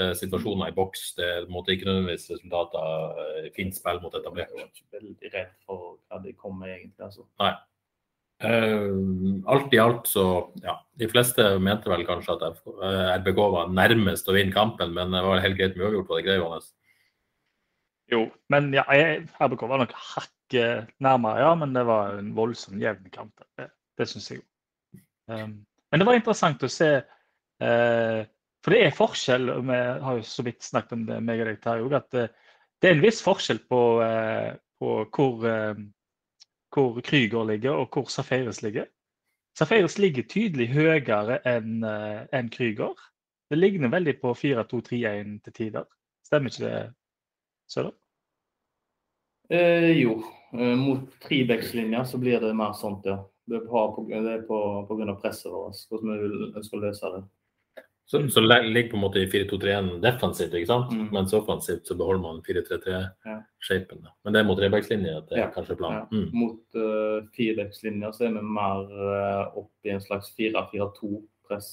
eh, situasjoner i boks. Det måte ikke nødvendigvis resultater fint spill mot Jeg etablert. var ikke veldig redd for hva de kom med, egentlig. altså. Eh, alt i alt så ja, De fleste mente vel kanskje at FK, eh, RBK var nærmest å vinne kampen, men det var helt greit med uavgjort på det greia hans. Jo, men ja, RBK var nok hakket nærmere, ja. Men det var en voldsomt jevn kamp. Det, det syns jeg. Um, men det var interessant å se uh, For det er forskjell, og vi har jo så vidt snakket om det, meg og deg, Terje, at det, er en viss forskjell på, uh, på hvor, uh, hvor Krüger ligger og hvor Safaris ligger. Safaris ligger tydelig høyere enn en Krüger. Det ligner veldig på 4-2-3-1 til tider. Stemmer ikke det, Søder? Eh, jo, eh, mot trebeckslinja så blir det mer sånt, ja. Det er på, på grunn av presset vårt, hvordan vi ønsker å løse det. Så, så ligger på en måte i 4-2-3-1 defensivt, ikke sant? Mm. mens offensivt så beholder man 4-3-3-shapen. Ja. Men det er mot trebeckslinje at det er kanskje planen. Ja. Mm. Mot uh, firebeckslinja så er vi mer uh, opp i en slags 4-4-2-press.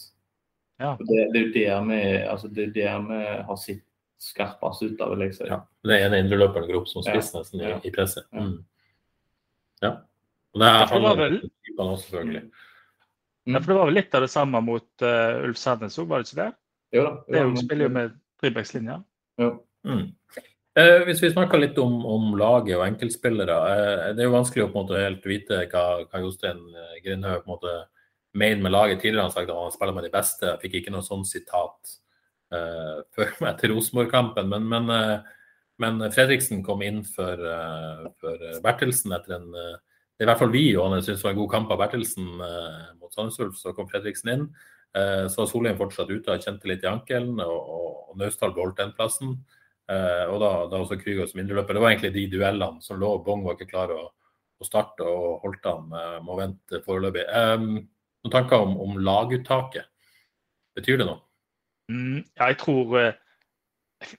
Ja. Det, det er jo der vi, altså, det er der vi har sett skarpest ut av, vil jeg si. Ja. Det er en indreløper går opp som spiss Ja. nesten i, Ja. i presset. Ja. Mm. Ja. Og det er han alle typene også, selvfølgelig. Ja, for det var vel litt av det samme mot uh, Ulf Sandnes òg, var det ikke det? Jo da. Det er jo, spiller jo med trebeckslinja. Ja. Mm. Eh, hvis vi snakker litt om, om laget og enkeltspillere. Eh, det er jo vanskelig å på en måte helt vite hva, hva Jostein Grindhaug på en måte mener med laget. Tidligere han sagt at han spiller med de beste. Jeg fikk ikke noe sånn sitat eh, før etter Rosenborg-kampen. Men, men, men Fredriksen kom inn for, for Bertelsen etter en det er i hvert fall vi og han syns var en god kamp av Bertelsen Sandnes. Så kom Fredriksen inn. Eh, så var Solheim fortsatt ute og kjente litt i ankelen, og, og, Naustdal beholdt den plassen. Eh, og da, da også Krüger som indreløper. Det var egentlig de duellene som lå. Bong var ikke klar å, å starte, og Holtan eh, må vente foreløpig. Noen tanker om, om laguttaket? Betyr det noe? Mm, ja, jeg tror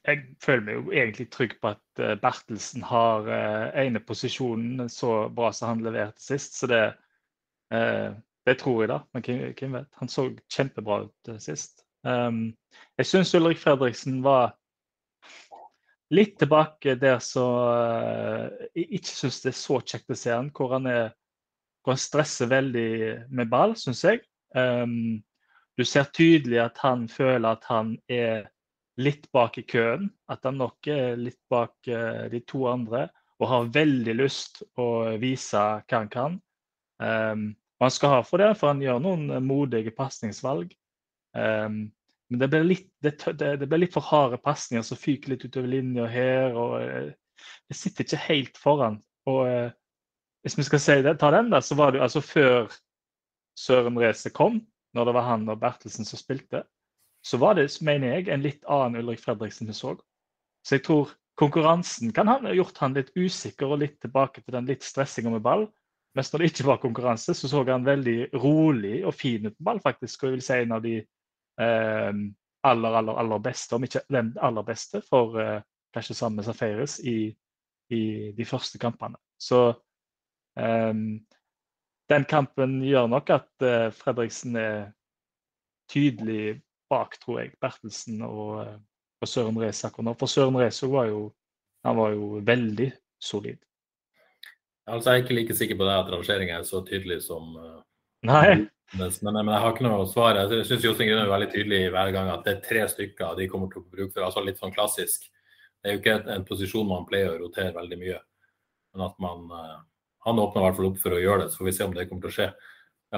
Jeg føler meg jo egentlig trygg på at Bertelsen har ene posisjonen så bra som han leverte sist, så det det tror jeg, da. Men hvem, vet? Han så kjempebra ut eh, sist. Um, jeg syns Ulrik Fredriksen var litt tilbake der så uh, jeg ikke syns det er så kjekt å se han, hvor han er hvor han stresser veldig med ball, syns jeg. Um, du ser tydelig at han føler at han er litt bak i køen. At han nok er litt bak uh, de to andre og har veldig lyst å vise hva han kan. Um, og han skal ha for det, for han gjør noen eh, modige pasningsvalg. Um, men det blir, litt, det, det, blir litt for harde pasninger som fyker litt utover linja her. og eh, Det sitter ikke helt foran. Og uh, hvis vi skal si det, ta den, da, så var det altså før Søren Reise kom, når det var han og Bertelsen som spilte, så var det, mener jeg, en litt annen Ulrik Fredriksen vi så. Så jeg tror konkurransen kan ha gjort han litt usikker og litt tilbake til den litt stressinga med ball. Mens når det ikke var konkurranse, så så han veldig rolig og fin ut på ball, faktisk. Og jeg vil si en av de eh, aller, aller, aller beste, om ikke den aller beste, for eh, kanskje sammen med Safaris i, i de første kampene. Så eh, den kampen gjør nok at eh, Fredriksen er tydelig bak, tror jeg, Bertelsen og, eh, og Søren nå. For Søren Rees var jo, var jo veldig solid. Altså, jeg er ikke like sikker på det at rangeringa er så tydelig som eh, Nei. men, men jeg har ikke noe svar. Jeg syns Jostein Grüner er veldig tydelig hver gang at det er tre stykker de kommer til å bruke for. Altså litt sånn klassisk. Det er jo ikke en posisjon man pleier å rotere veldig mye. Men at man eh, Han åpner i hvert fall opp for å gjøre det, så får vi se om det kommer til å skje.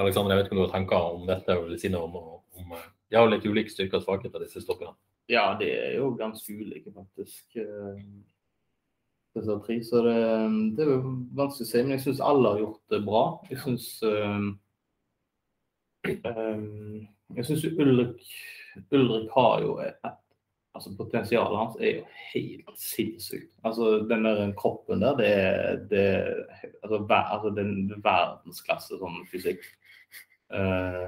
Alexander, jeg vet ikke om du har tenker om dette og vil si noe om, om eh, De har litt ulike styrker og svakheter, disse stopperne. Ja, de er jo ganske ulike, faktisk. Eh, Disse tre. Så det, det er vanskelig å si. Men jeg syns alle har gjort det bra. Jeg syns Jeg syns Ulrik, Ulrik har jo et, altså Potensialet hans er jo helt sinnssykt. Altså Den der kroppen der, det er altså, ver, altså, den verdensklasse sånn fysikk. Eh,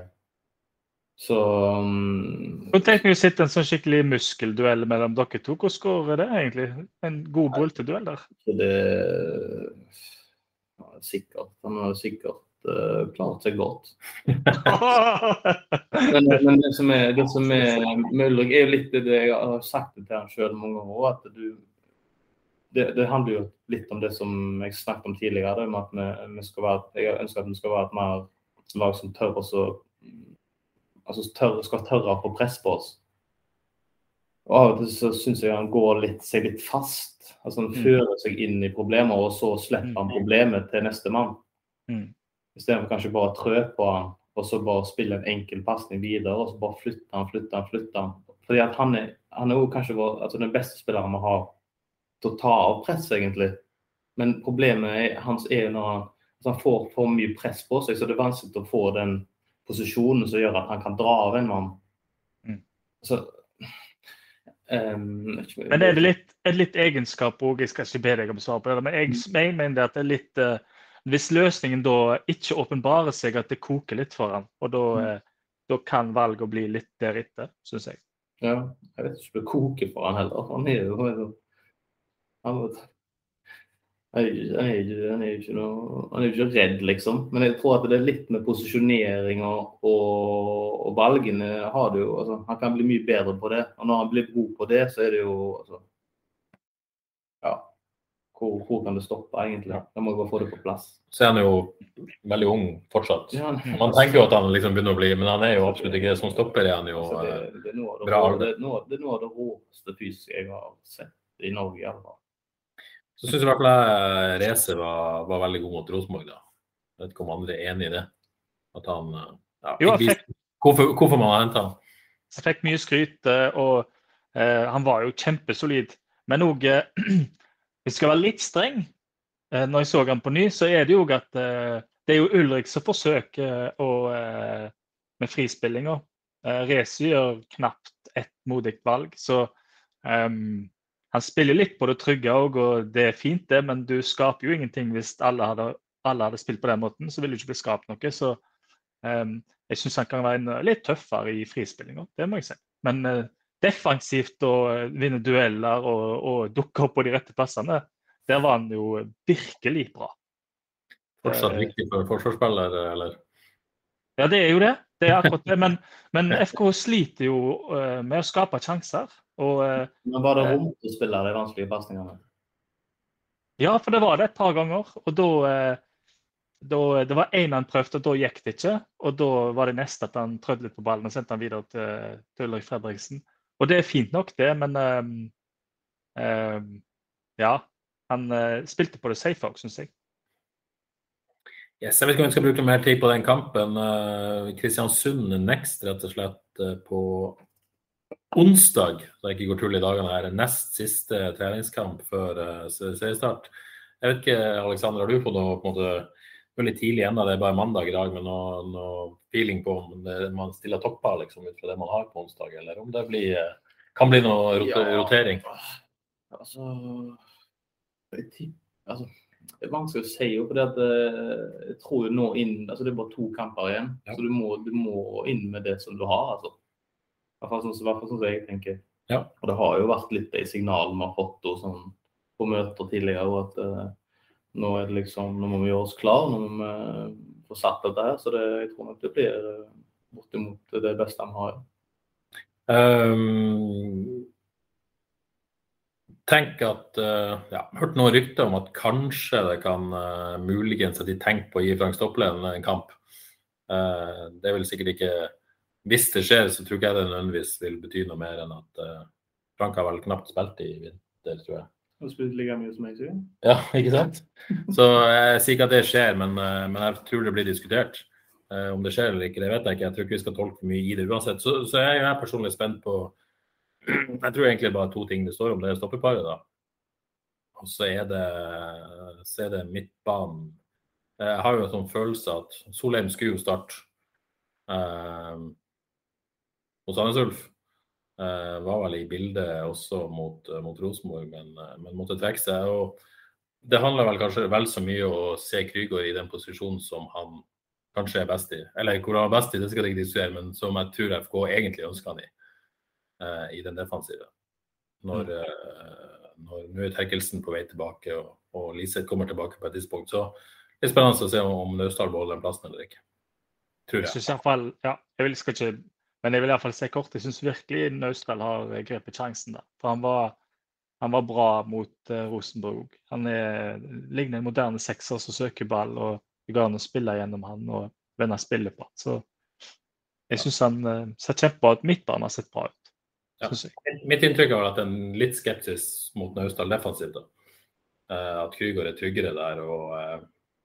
så um, Tenk tenker vi sitter sitte en sånn skikkelig muskelduell mellom dere to. Hvordan går det egentlig? En god brulteduell der? Det ja, Sikkert. Han har sikkert uh, klart seg godt. Men, men det som er, det som er med Ulrik, er jo litt det jeg har sagt til han sjøl mange ganger, at du det, det, handler jo litt om det som jeg snakket om tidligere. om at vi, vi skal være, Jeg ønsker at vi skal være et mer lag som tør også altså tør, skal tørre å få press på oss. Og Av og til så syns jeg han går litt, seg litt fast. altså Han mm. fører seg inn i problemer, og så slipper han mm. problemet til neste mann. Mm. Istedenfor kanskje bare å trø på han, og så bare spille en enkel pasning videre. Og så bare flytte han, flytte han, flytte han. Fordi at han er, han er kanskje vår, altså den beste spilleren vi har til å ta av press, egentlig. Men problemet hans er jo når han, altså han får for mye press på seg, så det er vanskelig å få den posisjonen som gjør at han kan dra av en mann. Mm. Så, um, men er det litt, er litt egenskap òg, jeg skal ikke be deg om å svare på det, men jeg, mm. jeg mener at det er litt uh, Hvis løsningen da ikke åpenbarer seg at det koker litt for han, og da, mm. uh, da kan valget bli litt deretter, syns jeg. Ja, jeg vet ikke om det koker for han heller. Han er jo han er jo han er ikke, han er ikke redd, liksom. Men jeg tror at det er litt med posisjonering og, og, valgene har det jo altså, Han kan bli mye bedre på det. Og når han blir god på det, så er det jo altså, Ja. Hvor, hvor, kan det stoppe, egentlig? Da må vi bare få det på plass. Så er han jo veldig ung fortsatt. Man tenker jo at han liksom begynner å bli Men han er jo absolutt ikke det som stopper. Er han jo altså. Det, det, er noe av det råeste fysiske jeg har sett i Norge, i alle fall. Så syns i hvert fall Reze var, var, veldig god mot Rosenborg. da. Jeg vet ikke om andre er enig i det? At han ja, jo, fikk, hvorfor, hvorfor man har henta han? Jeg fikk mye skryt, eh, og eh, han var jo kjempesolid. Men òg eh, Hvis jeg skal være litt streng eh, når jeg så han på ny, så er det jo at uh, det er jo Ulrik som forsøker å, med frispillinga. Reze gjør knapt et modig valg. Så um, han spiller litt på det trygge òg, og det er fint, det, men du skaper jo ingenting hvis alle hadde, alle hadde spilt på den måten. Så ville det ikke bli skapt noe. Så um, jeg syns han kan være en, litt tøffere i frispillinga, det må jeg si. Men uh, defensivt å vinne dueller og, og dukke opp på de rette plassene, der var han jo virkelig bra. Fortsatt viktig for forsvarsspiller, eller? Ja, det er jo det. Det er akkurat det. Men, men FK sliter jo med å skape sjanser. Og, eh, Men var det eh, rom til å spille de vanskelige pasningene? Ja, for det var det et par ganger. Og da, eh, da Det var én han prøvde, og da gikk det ikke. Og da var det neste at han prøvde litt på ballen og sendte han videre til, til Ulrik Fredriksen. Og det er fint nok, det, men um, um, ja. Han uh, spilte på det safe òg, syns jeg. Yes, jeg vet ikke om vi skal bruke mer tid på den kampen. Uh, Kristiansund next, rett og slett, uh, på onsdag, så jeg ikke går tull i dagene her, nest siste treningskamp før uh, seriestart. Jeg vet ikke, Alexander, har du fått noe på en måte veldig tidlig ennå, det er bare mandag i dag, men noe, noe feeling på om det, man stiller topper liksom, ut fra det man har på onsdag, eller om det blir, eh, kan bli noe rot ja, rotering? Altså, altså, Det er vanskelig å si, for at, eh, jeg tror nå inn, altså det er bare to kamper igjen. Ja. Så du må, du må, inn med det som du har. altså. Hvert fall sånn, sånn som jeg tenker. Ja. Og det har jo vært litt de signalene vi har fått og sånn, på møter tidligere. at uh, nå er det liksom, nå må vi gjøre oss klar, nå må vi uh, få satt dette her. Så det, jeg tror nok det blir uh, bortimot det beste vi har. Um, tenk at uh, ja, Hørt noen rykter om at kanskje det kan uh, muligens at de tenker på å gi Frank Stoppelen en kamp. Uh, det er vel sikkert ikke hvis det skjer, så tror ikke jeg det nødvendigvis vil bety noe mer enn at uh, Frank har vel knapt spilt i vinter, tror jeg. Og spilt like mye som jeg sier Ja, ikke sant? Så jeg sier ikke at det skjer, men, uh, men jeg tror det blir diskutert. Uh, om det skjer eller ikke, det vet jeg ikke. Jeg tror ikke vi skal tolke mye i det uansett. Så, så jeg er personlig spent på Jeg tror egentlig bare to ting det står om. Det er stoppeparet, da. Og så er det, så er det midtbanen. Jeg har jo en sånn følelse at Solheim skulle jo starte. Uh, hos Sandnes Ulf. Uh, var vel i bildet også mot, uh, mot Rosenborg, men, uh, men, måtte trekke seg. og Det handler vel kanskje vel så mye å se Krygård i den posisjonen som han kanskje er best i. Eller hvor han er best i, det skal jeg ikke diskutere, men som jeg tror FK egentlig ønsker han i. I den defensive. Når, når nå er Terkelsen på vei tilbake og, og Liseth kommer tilbake på et tidspunkt, så det er spennende å se om, Naustdal beholder den plassen eller ikke. Tror jeg. jeg fall, ja, jeg skal ikke men jeg vil iallfall se kort. Jeg syns virkelig Naustdal har grepet sjansen. da. For han var Han var bra mot uh, Rosenborg. Han er, ligner en moderne sekser som søker ball, og det går an å spille gjennom han og vende spillet på. Så jeg syns han uh, ser kjempebra ut. Midtbanen har sett bra ut. Ja. Mitt inntrykk har vært en litt skepsis mot Naustdal defensivt. Uh, at Krygård er tryggere der. og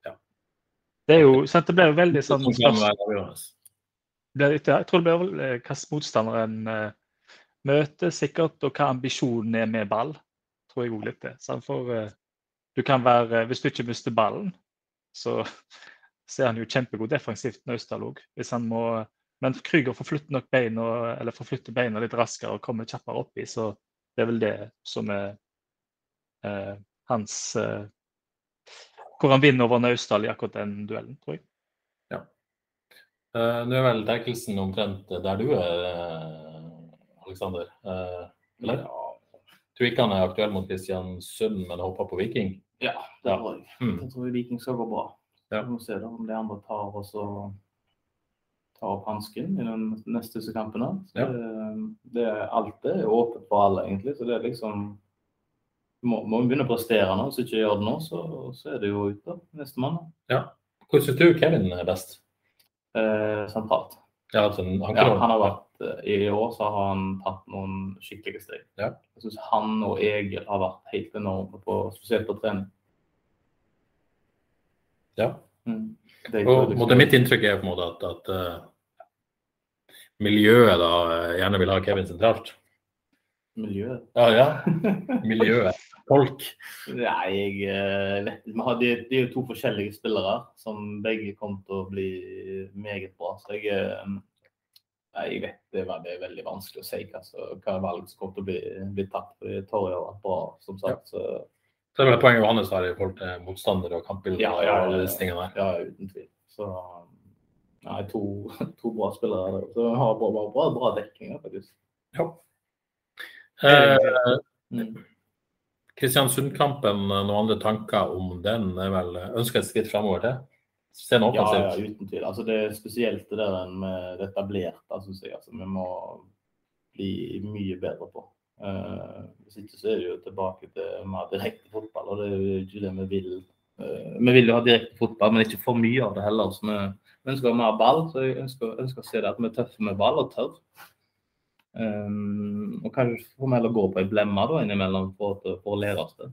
ja. Det er jo, sant, det ble jo veldig sånn Jeg tror det blir vel hva motstanderen uh, møter, sikkert, og hva ambisjonen er med ball. tror jeg også litt det. For uh, du kan være Hvis du ikke mister ballen, så, ser er han jo kjempegod defensivt, Naustdal òg. Hvis han men Krüger forflytter nok beina, eller forflytter beina litt raskere og kommer kjappere oppi, så det er vel det som er eh, hans eh, Hvor han vinner over Naustdal i akkurat den duellen, tror jeg. Uh, Nå er vel Terkelsen omtrent der du er, uh, Aleksander? Uh, eller? Ja. Tror ikke han er aktuell mot Kristiansund, men hopper på Viking? Ja, det tror jeg. Mm. Jeg tror Viking skal gå bra. Ja. Vi må se om de andre tar også, tar opp hansken i de neste kampene. Ja. Det, det, alt er åpent for alle, egentlig. Så det er liksom Må, må vi begynne å prestere nå. Hvis vi ikke gjør det nå, så, så er det jo ute nestemann. Ja. Hvordan syns du Kevin er best? Eh, sentralt. Ja, altså, han, ja, han, har vært eh, I år så har han tatt noen skikkelige steg. Ja. Jeg syns han og Egil har vært helt enorme, på, spesielt på trening. Ja. Mm. Det, og, liksom... Mitt inntrykk er på en måte at, at uh, miljøet da gjerne vil ha Kevin sentralt? Miljøet? Ja, ja. Miljøet. Folk. Nei, jeg eh, vet ikke. De, er jo to forskjellige spillere som begge kommer til å bli meget bra. Så jeg, eh, nei, jeg vet det det er veldig vanskelig å si hva, hva valg som kommer til å bli, bli tatt. For Torje har vært bra, som sagt. Så, så det er vel poenget Johannes har i forhold til motstandere og kampbilder? Ja, ja, ja, ja, uten tvil. Så Nei, to, to bra spillere Så Så har bra, bra, bra, bra dekning, faktisk. Ja. Eh. Kristiansund-kampen, noen andre tanker om den? er vel Ønsker et skritt fremover til? Se ja, ja, uten tvil. Altså, det er spesielt det der med det etablerte, syns jeg. Altså, vi må bli mye bedre på. Uh, hvis ikke så er det jo tilbake til mer direkte fotball, og det er jo ikke det vi vil. Uh, vi vil jo ha direkte fotball, men ikke for mye av det heller. Så vi vi ønsker mer ball, så jeg ønsker, ønsker, å se det at vi er tøffe med ball og tør. Um, og kanskje får vi heller gå på ei blemme da innimellom for, for å lære oss det.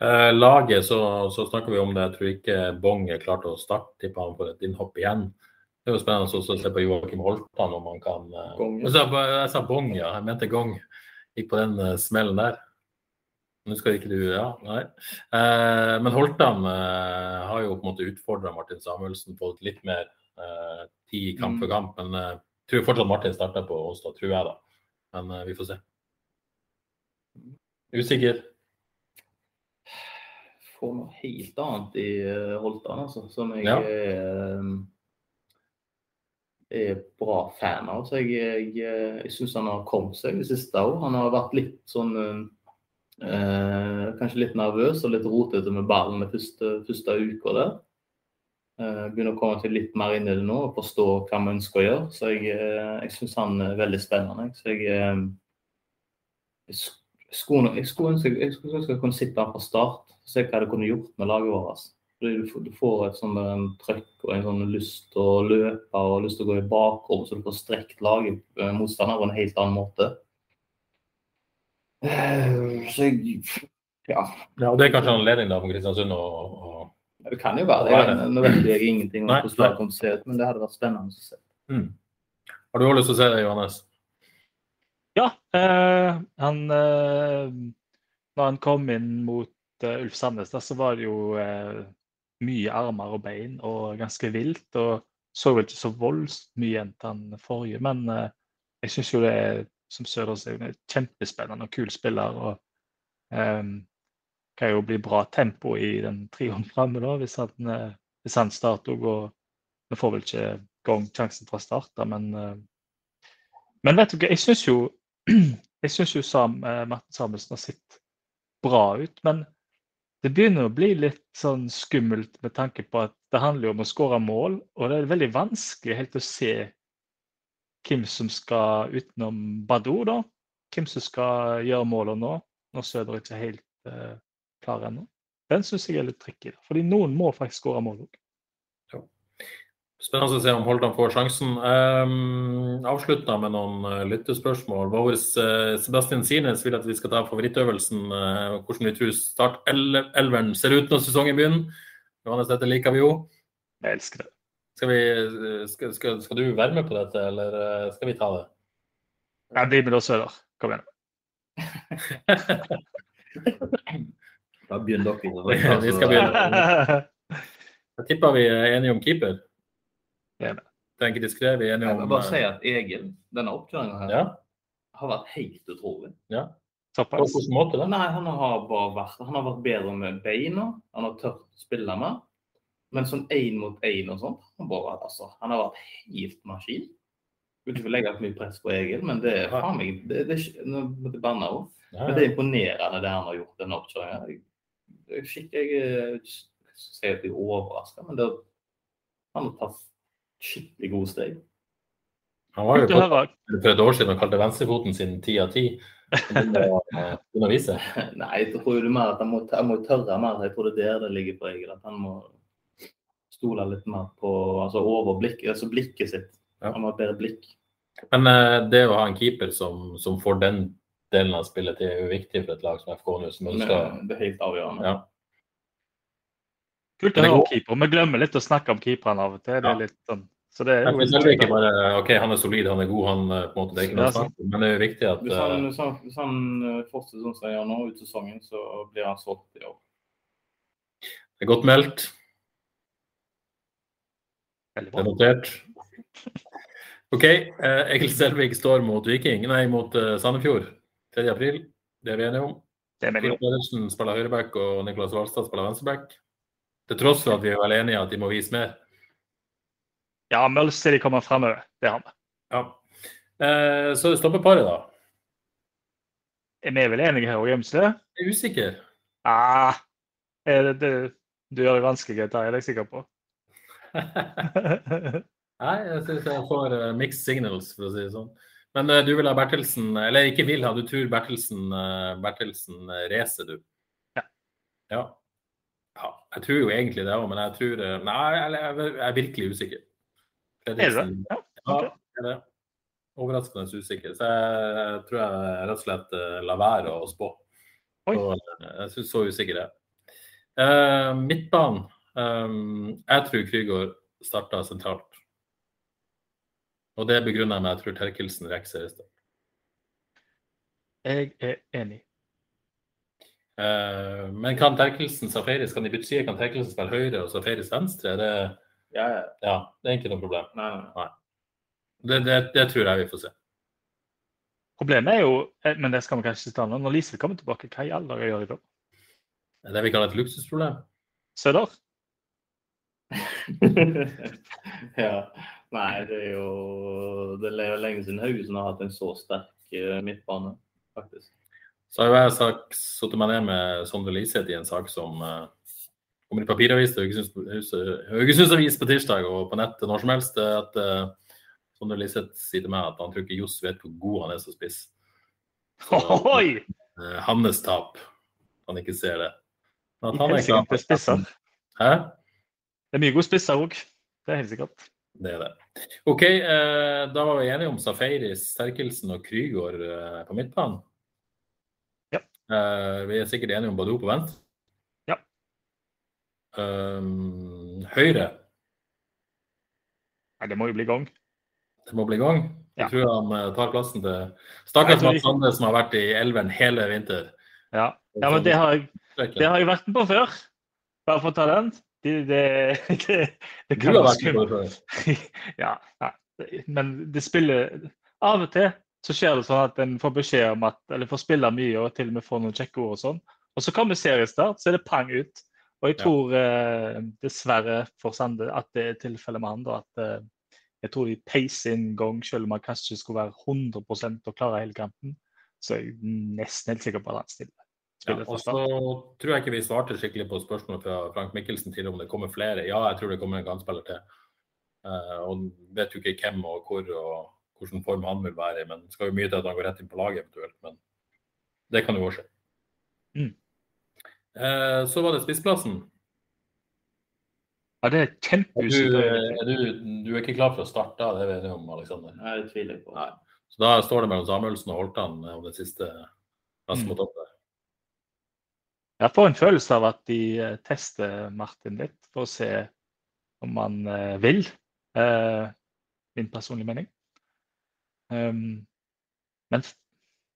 Eh, laget, så, så, snakker vi om det. Jeg tror ikke Bong er klar til å starte. Tipper han får et innhopp igjen. Det er jo spennende også å se på Joakim Holtan om han kan eh, Gong, ja. jeg, jeg, sa Bong, ja. Jeg mente Gong. Gikk på den uh, smellen der. Nå skal ikke du Ja, nei. Eh, men Holtan eh, har jo på en måte utfordra Martin Samuelsen på litt mer eh, tid kamp for mm. kamp. Men eh, tror fortsatt Martin starter på onsdag, tror jeg da. Men eh, vi får se. Usikker? Får noe helt annet i uh, Holtan, altså. Som jeg ja. er, er bra fan av. Så jeg, jeg, jeg syns han har kommet seg det siste år. Han har vært litt sånn Eh, kanskje litt nervøs og litt rotete med ballen den første, første uka der. Eh, begynner å komme til litt mer inn i det nå og forstå hva vi ønsker å gjøre. Så jeg, eh, jeg syns han er veldig spennende. Så jeg, eh, jeg, skulle, jeg skulle ønske jeg skulle ønske jeg kunne sitte her fra start og se hva det kunne gjort med laget vårt. Du får et sånn trøkk og en sånn lyst til å løpe og lyst til å gå i bakrom, så du får strekt laget motstander på en helt annen måte. Så jeg ja. ja. Det er kanskje anledning da for Kristiansund å Det kan jo være det. Nå vet jeg ingenting om hvordan det kommer til å se ut, men det hadde vært spennende å se. Mm. Har du også lyst til å se det, Johannes? Ja. Eh, han eh, Når han kom inn mot uh, Ulf Sandnes, så var det jo eh, mye armer og bein og ganske vilt. Og så vel ikke så voldsomt mye igjen til han forrige, men eh, jeg syns jo det er som Søders er en kjempespennende og kul spiller. og um, kan jo bli bra tempo i den trioen framme hvis, han, uh, hvis han starter. og Vi får vel ikke gang sjansen fra start, da, men uh, Men vet du hva, jeg syns jo jeg synes jo Sam, uh, Martin Samuelsen har sett bra ut. Men det begynner å bli litt sånn skummelt med tanke på at det handler om å skåre mål. Og det er veldig vanskelig helt å se hvem som skal utenom Badou, da. hvem som skal gjøre målene nå, når Søder ikke helt uh, klar ennå. Den syns jeg er litt tricky. Fordi noen må faktisk skåre mål òg. Spennende å se om Holdan får sjansen. Um, avslutta med noen uh, lyttespørsmål. Vår uh, Sebastian Sines vil at vi skal ta favorittøvelsen. Uh, hvordan vi tror startelveren ser ut når sesongen begynner. Johannes, dette liker vi jo. Jeg elsker det. Skal, vi, skal, skal, skal, du være med på dette, eller skal vi ta det? Ja, bli med da, Søder. Kom igjen. da begynner dere. vi skal begynne. Jeg tipper vi er enige om keeper. Tenker de skrev enige om Jeg vil bare si at Egil, denne oppkjøringa her, ja. har vært helt utrolig. Ja. På hvilken måte da? Nei, Han har bare vært, han har vært bedre med beina. Han har tørt å spille med. Men sånn én mot én og sånt, han, bare, altså, han har vært helt maskin. Vil ikke legge for mye press på Egil, men det er faen meg det, det, det, det det, det, det, det er imponerende det han har gjort denne oppkjøringa. Jeg, jeg, jeg, jeg sier at jeg er overraska, men det, han har tatt skikkelig gode steg. Han var jo på, for et år siden og kalte venstrefoten sin ti av ti. Vise. Nei, jeg tror det mer at han må, han må tørre mer. Jeg tror det er der det ligger på Egil. At han må stole litt mer på altså overblikk, altså blikket sitt. Han må ha bedre blikk. Men uh, det å ha en keeper som, som, får den delen av spillet er jo viktig for et lag som FK nå, som ønsker Det er helt avgjørende. Ja. Kult å høre om keeper. Vi glemmer litt å snakke om keeperen av og til. Det er litt sånn så det er jo det er ikke bare OK, han er solid, han er god, han eh, på en måte, det er ikke noe sant. Men det er jo viktig at Hvis han, hvis han, hvis han eh, fortsetter sånn som han gjør nå ut sesongen, så blir han solgt i år. Det er godt meldt. Det er notert. OK. Eh, Egil Selvik står mot Viking, nei, mot Sandefjord 3. april. Det er vi enige om. Det er Pedersen spiller høyreback og Niklas Valstad spiller venstreback. Til tross for at vi er vel enige at de må vise mer. Ja, til de kommer fremover. Det har vi. Ja. Eh, så det stopper paret, da? Er vi vel enige her òg, Gjemsle? Jeg er usikker. Ah, er det, det, du gjør det vanskelig, det er jeg sikker på. Nei, jeg syns jeg får uh, mixed signals, for å si det sånn. Men uh, du vil ha Bertelsen, eller ikke vil ha, du tror Bertelsen, uh, Bertelsen racer, du? Ja. ja. ja. Jeg tror jo egentlig det òg, men jeg tror Nei, jeg, er virkelig usikker. Fredriksen. Er det? Ja, okay. ja, er det. Overraskende usikker. Så jeg tror jeg rett og slett lar være å spå. Så, jeg syns så usikker jeg er. midtbanen Um, jeg tror Krygård starta sentralt. Og det begrunner jeg med at jeg tror Terkelsen rekker seriestart. Jeg er enig. Uh, men kan Terkelsen Safaris kan de bytte Kan Terkelsen spille høyre og Safaris venstre? Det, ja, ja. ja, det er ikke noe problem. Nei, nei. nei. Det, det, det, tror jeg vi får se. Problemet er jo, eh, men det skal vi kanskje ta nå, når Lise kommer tilbake, hva i all dager gjør de da? Det vi kaller et luksusproblem. Søder? ja. Nei, det er jo Det er jo lenge siden Haugesund har hatt en så sterk uh, midtbane, faktisk. Så har jeg sittet meg ned med Sondre Liseth i en sak som uh, kommer i papiravis til Haugesunds Avis på tirsdag og på nettet når som helst. at uh, Sondre Liseth sier til meg at han tror ikke Johs vet hvor god han er som spiss. Så, uh, hans tap. Han ikke ser det. At han er klar. Hæ? Det er mye gode spisser òg. Det er helt sikkert. Det er det. OK, eh, da var vi enige om Safaris, Sterkelsen og Krygård eh, på midtbanen. Ja. Eh, vi er sikkert enige om Badou på vent. Ja. Um, høyre. Nei, det må jo bli gang. Det må bli gang. Jeg ja. tror han uh, tar plassen til stakkars Mats Sande, som har vært i elven hele vinter. Ja, ja men det har, det har jeg vært med på før. Bare for å ta den. Det, det, det, det kan være skummelt. ja, ja, men det spiller Av og til så skjer det sånn at en får beskjed om at eller får spille mye og til og med får noen kjekke ord og sånn. Og så kommer seriestart, så er det pang ut. Og jeg tror ja. eh, dessverre for Sande at det er tilfellet med han. da, at eh, Jeg tror de peiser inn gang, selv om han kanskje ikke skulle være 100% og klare hele kampen. Så jeg er nesten helt sikker på at han stiller. Ja, og så tror jeg ikke vi svarte skikkelig på spørsmålet fra Frank Mikkelsen til om det kommer flere. Ja, jeg tror det kommer en kantspiller til. Uh, og vet jo ikke hvem og hvor og hvilken form han vil være i. Men det skal jo mye til at han går rett inn på laget eventuelt. Men det kan jo også skje. Mm. Uh, så var det spissplassen. Ja, det er kjempeusikkert. du, er du, du er ikke klar for å starte, det vet jeg om, Aleksander. Nei, det tviler jeg på. Nei. Så da står det mellom Samuelsen og Holtan om den siste plassen Mm. på topp der. Jeg får en følelse av at de eh, tester Martin litt for å se om han eh, vil. Eh, min personlige mening. Um, men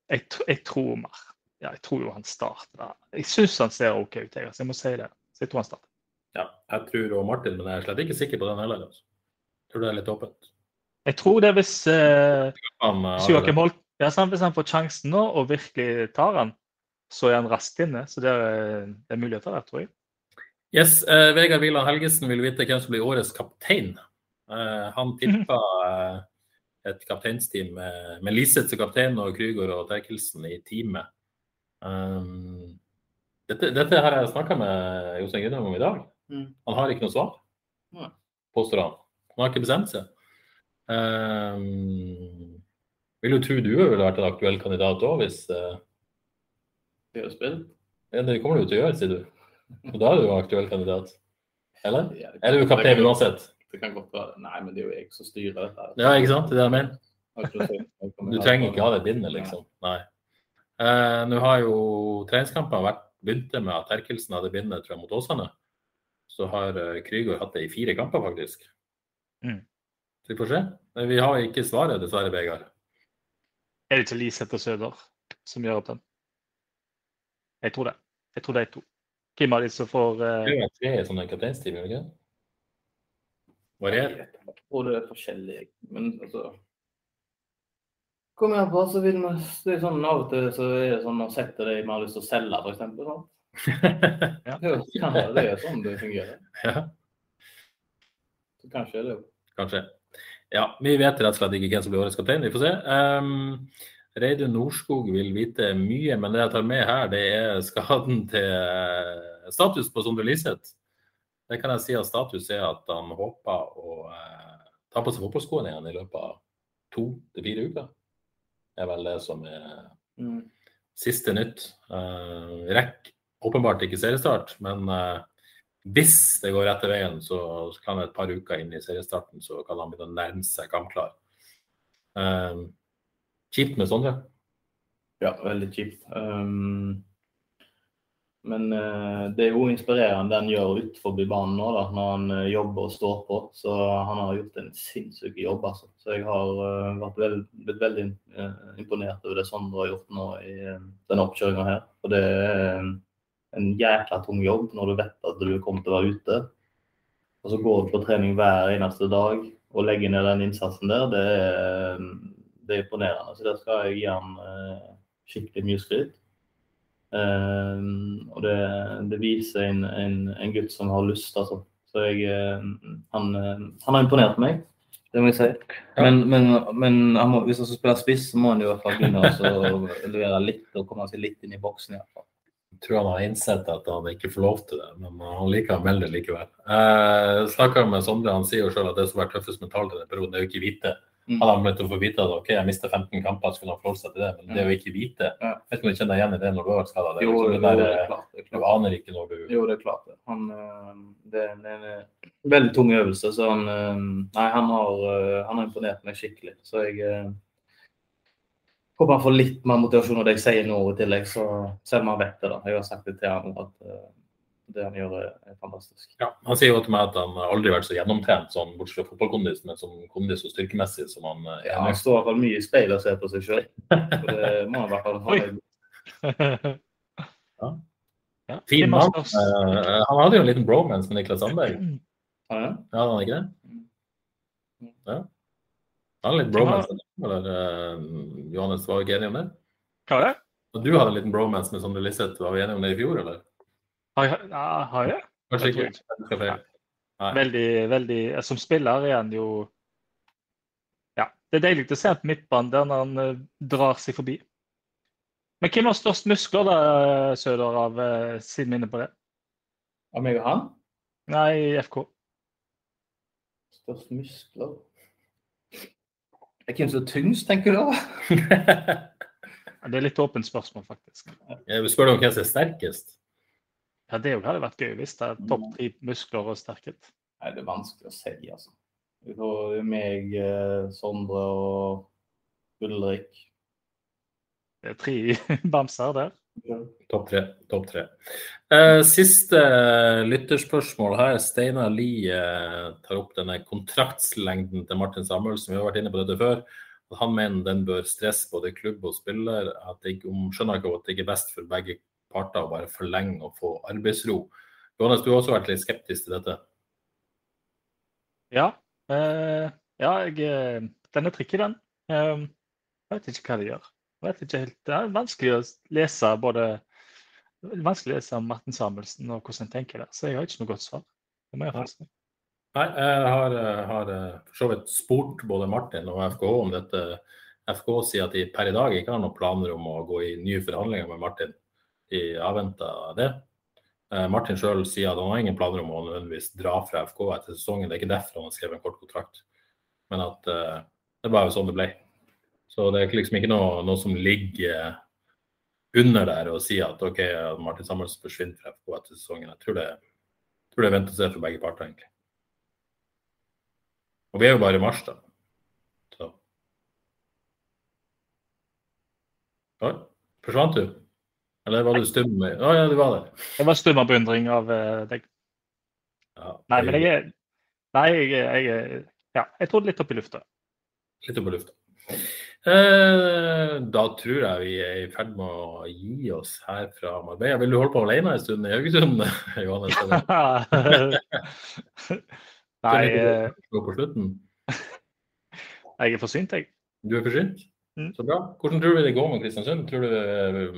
jeg, jeg tror mer. ja, jeg tror jo han starter. Jeg syns han ser OK ut, jeg, så jeg må si det. Så jeg tror han starter. Ja, jeg tror òg Martin, men jeg er slett ikke sikker på den heller. Altså. Jeg tror det er litt åpent. Jeg tror det hvis, eh, eh, hvis Joakim. Holt ja, sant, Hvis han får sjansen nå og virkelig tar han, så er han raskt inne. Så det er, det er muligheter der, tror jeg. Yes, eh, Vegard Wieland Helgesen vil vite hvem som blir årets kaptein. Eh, han tippa eh, et kapteinsteam med, med Liseth som kaptein og Krüger og Terkelsen i teamet. Um, dette, dette har jeg snakka med Jostein Gunnheim om i dag. Mm. Han har ikke noe svar, Nei. påstår han. Han har ikke bestemt seg. Um, vil jo tro du ville vært en aktuell kandidat òg, hvis uh, Det er jo spill. Det kommer du til å gjøre, sier du. Og da er du jo aktuell kandidat. Eller? Ja, kan- Er du kaptein uansett? Det kan godt være. Nei, men det er jo jeg som styrer dette. Ja, ikke sant? Det er det jeg mener. Du trenger ikke ha det bindet, liksom. Nei. Eh, Nå har jo treningskampene begynt begynte med at Terkelsen hadde bindet tror jeg, mot Åsane. Så har Krygård Krüger hatt det i fire kamper, faktisk. Mm. Så vi får se. Men vi har ikke svaret, dessverre, Vegard. Er det ikke Liseth og Søder som gjør opp den? Jeg tror det. Jeg tror det er to. Hvem av de som får Det eh, er tre i sånne kapteinsteam, det ikke? Varier. Jeg tror det er forskjellig, men altså Kom igjen på, så vil man, det er sånn Av og til så er det sånn man setter det man har lyst til å selge, f.eks. Sånn. Ja. Det er jo- det er sånn det fungerer. ja, Så kanskje er det jo kanskje. Ja, vi vet rett og slett ikke hvem som blir årets kaptein. Vi får se. Um, Reidun Norskog vil vite mye, men det jeg tar med her, det er skaden til eh, status på Sondre Liseth. Det kan jeg si at status er at han håper å eh, ta på seg fotballskoene igjen i løpet av to til fire uker. Det er vel det som er mm. siste nytt. Uh, Rekk åpenbart ikke seriestart, men eh, hvis det går rette veien, så så kan et par uker inn i seriestarten så kan han begynne å nærme seg kampklar. Uh, kjipt med Sondre. Ja, veldig kjipt. Um, men uh, det er jo inspirerende den gjør utenfor banen nå, da, når han uh, jobber og står på. Så han har gjort en sinnssyk jobb, altså. Så jeg har uh, vært veld, blitt veldig imponert over det Sondre har gjort nå i denne oppkjøringa her. For det er en jækla tung jobb når du vet at du kommer til å være ute. Og så går du på trening hver eneste dag og legger ned den innsatsen der. Det er, det er imponerende. Så der skal jeg gi han eh, skikkelig mye skryt. Eh, og det, det viser en, en, en gutt som har lyst, altså. Så jeg, eh, han, eh, han har imponert meg, det må jeg si. Men, men, men han må, hvis han skal spille spiss, så må han i hvert fall begynne å levere litt og komme seg litt inn i boksen. i hvert fall. Jeg tror han har innsett at han ikke får lov til det, men han liker å melde det likevel. Jeg snakka med Sondre, han sier jo selv at det som er tøffest mentalt i den perioden, er jo ikke vite. Mm. Han har begynt å få vite at ok, jeg mister 15 kamper, så kunne han forholde seg til det. Men det å ikke vite Ja. Vet ikke om du kjenner deg igjen i det når du har vært skada? Jo, liksom jo, det det er klart. Det er du aner ikke når du Jo, det er klart. Han, eh, det er en, en veldig tung øvelse, så han, eh, nei, han, har, eh, han har imponert meg skikkelig. Så jeg håper han får litt mer motivasjon av det jeg sier nå i tillegg, så selv om han vet det. da. Jeg har sagt det til han at det han gjør, er, fantastisk. Ja, Han sier jo til meg at han aldri har vært så gjennomtrent, sånn, bortsett fra fotballkondis, men som kondis og styrkemessig som han er. Ja, han står i hvert fall mye i speilet og ser på seg sjøl. Det må han i hvert fall ha. ja. Fin mann. oss- Eh, han hadde jo en liten bromance med Niklas Sandberg. Ja? Ja, hadde han ikke det? Ja. Han hadde litt bromance, eller eh, Johannes, var ikke enige om det? Hva er det? Og du hadde en liten bromance med Sondre Liseth, var vi enige om det i fjor, eller? Har jeg, har jeg? Kanskje Jeg tror ikke? Jeg. Veldig, veldig Som spiller er han jo Ja, det er deilig å se på midtbanen der når han eh, drar seg forbi. Men hvem har størst muskler, da, Søder, av sin siden vi er på det? Av meg og han? Nei, FK. Størst muskler? Hvem som er tyngst, tenker du da? Det er litt åpent spørsmål, faktisk. Jeg spør deg om hvem som er sterkest. Ja, Det òg hadde vært gøy hvis det er topp tre muskler og sterkhet. Nei, det er vanskelig å si, altså. Vi får meg, eh, Sondre og Ulrik. Det er tre bamser der. Topp tre. Topp tre. Eh, siste lytterspørsmål her. Steinar Lie eh, tar opp denne kontraktslengden til Martin Samuelsen. Vi har vært inne på dette før. Han mener den bør stresse både klubb og spiller. At jeg skjønner ikke at det ikke er best for begge parter å bare forlenge og få arbeidsro. Johannes, du har også vært litt skeptisk til dette. Ja. Eh, ja, jeg, eh, den er tricky, den. Eh, jeg vet ikke hva de gjør. Helt. Det er vanskelig å lese både vanskelig å lese om Martin Samuelsen og hvordan han tenker der, så jeg har ikke noe godt svar. Det må jeg faktisk. Nei, jeg har, har eh, for så vidt spurt både Martin og FKH om dette. FKH sier at de per i dag ikke har noen planer om å gå i nye forhandlinger med Martin. De av det. Eh, Martin sjøl sier at han har ingen planer om å nødvendigvis dra fra FK etter sesongen. Det er ikke derfor han har skrevet en kort kontrakt, men at uh, det var jo sånn det ble. Så det er liksom ikke noe, noe som ligger under der og sier at OK, Martin Samuelsen forsvinner fra FK etter sesongen. Jeg tror det, jeg tror det er vent og se for begge parter, egentlig. Og vi er jo bare i mars, da. Så. Oi, forsvant du? Eller var du stum? Å oh, ja, du var det. Jeg var stum av beundring av uh, deg. Ja, Nei, men jeg er Nei, jeg, jeg, ja, jeg trodde litt opp i lufta. Litt opp i lufta. Eh, da tror jeg vi er i ferd med å gi oss her fra Marbella. Vil du holde på alene en stund i Haugesund, Johannes? Nei eh, Gå på slutten? Jeg er forsynt, jeg. Du er forsynt? Mm. Så bra. Hvordan tror du det går med Kristiansund? Tror du eh,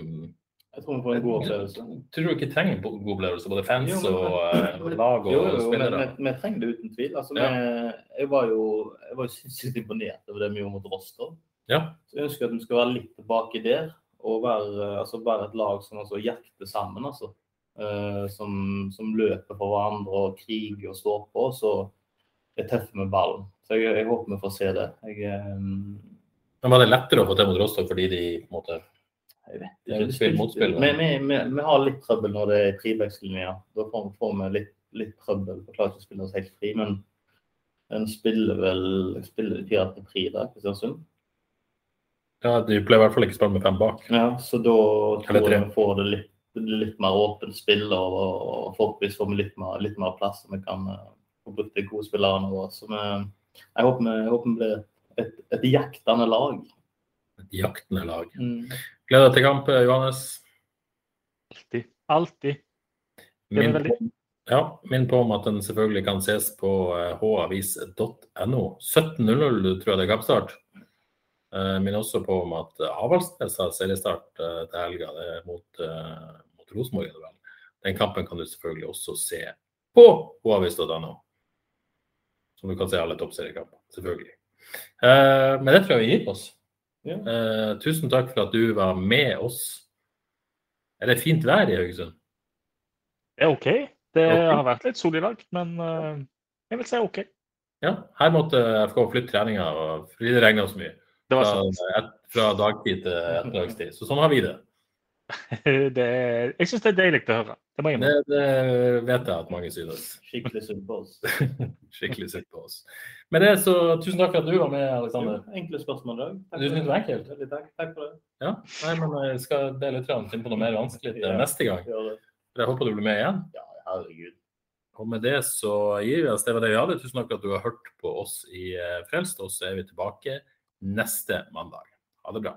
Jeg tror vi får en god opplevelse. Tror du ikke trenger en god opplevelse, både fans Jo, men- og eh, lag og Jo, jo, men spillere? vi, trenger det uten tvil. Altså, Ja. vi, jeg var jo jeg var jo sinnssykt imponert over det vi gjorde mot Rostov. Ja. Så jeg ønsker at vi skal være litt tilbake der, og være, altså, være et lag som altså, jakter sammen. Altså. Uh, som, som løper for hverandre og kriger og står på. Så er tøffe med ballen. Så jeg, jeg håper vi får se det. Jeg, um... Men var det lettere å få til mot Rostock fordi de på en måte jeg vet ikke. mot spill, Vi, vi, vi, vi har litt trøbbel når det er trebackslinjer. Da får, får vi litt, litt trøbbel. Vi klarer ikke å spille oss helt fri, men en spiller vel spiller 4-3 der, Kristiansund. Ja, de pleier i hvert fall ikke å spille med fem bak. Ja, så da tror jeg vi får det litt, litt mer åpent spill, og, og forhåpentligvis får vi litt mer, litt mer plass, så vi kan eh, få brukt de gode spillerne våre. Så vi, jeg håper vi, jeg håper vi blir et, et jaktende lag. Et jaktende lag. Mm. Gleder deg til kamp, Johannes. Alltid. Alltid. Minn veldig- ja, minn på om at den selvfølgelig kan ses på eh, havis.no. 17.00 tror jeg det er kampstart. Eh, Minn også på om at Avaldsnes har seriestart eh, til helga. Det mot, eh, mot Rosenborg. Den kampen kan du selvfølgelig også se på havis.no. Som du kan se alle toppseriekamper, selvfølgelig. Eh, Men det tror jeg vi gir oss. Ja. Eh, tusen takk for at du var med oss. Er det fint vær i Haugesund? Det er OK. Det har vært litt sol i dag, men eh, jeg vil si OK. Ja, her måtte FK flytte treninga fordi det regna så mye. Det var Fra, et, fra dagtid til ettermiddagstid. Så sånn har vi det. Det er, jeg syns det er deilig å høre. Det må jeg Det, det vet jeg at mange synes. Skikkelig synd på oss. Skikkelig synd på oss. Med det, så tusen takk for at du var med, Aleksander. Enkle spørsmål i dag. Du syns det var enkelt? Veldig takk. takk for det. Ja, nei, men jeg skal be litt finne på noe mer vanskelig Ja. neste gang. Jeg håper du blir med igjen. Ja, herregud. Og med det så gir vi oss. Det var det vi hadde. Tusen takk for at du har hørt på oss i eh, Frelst. Og så er vi tilbake neste mandag. Ha det bra.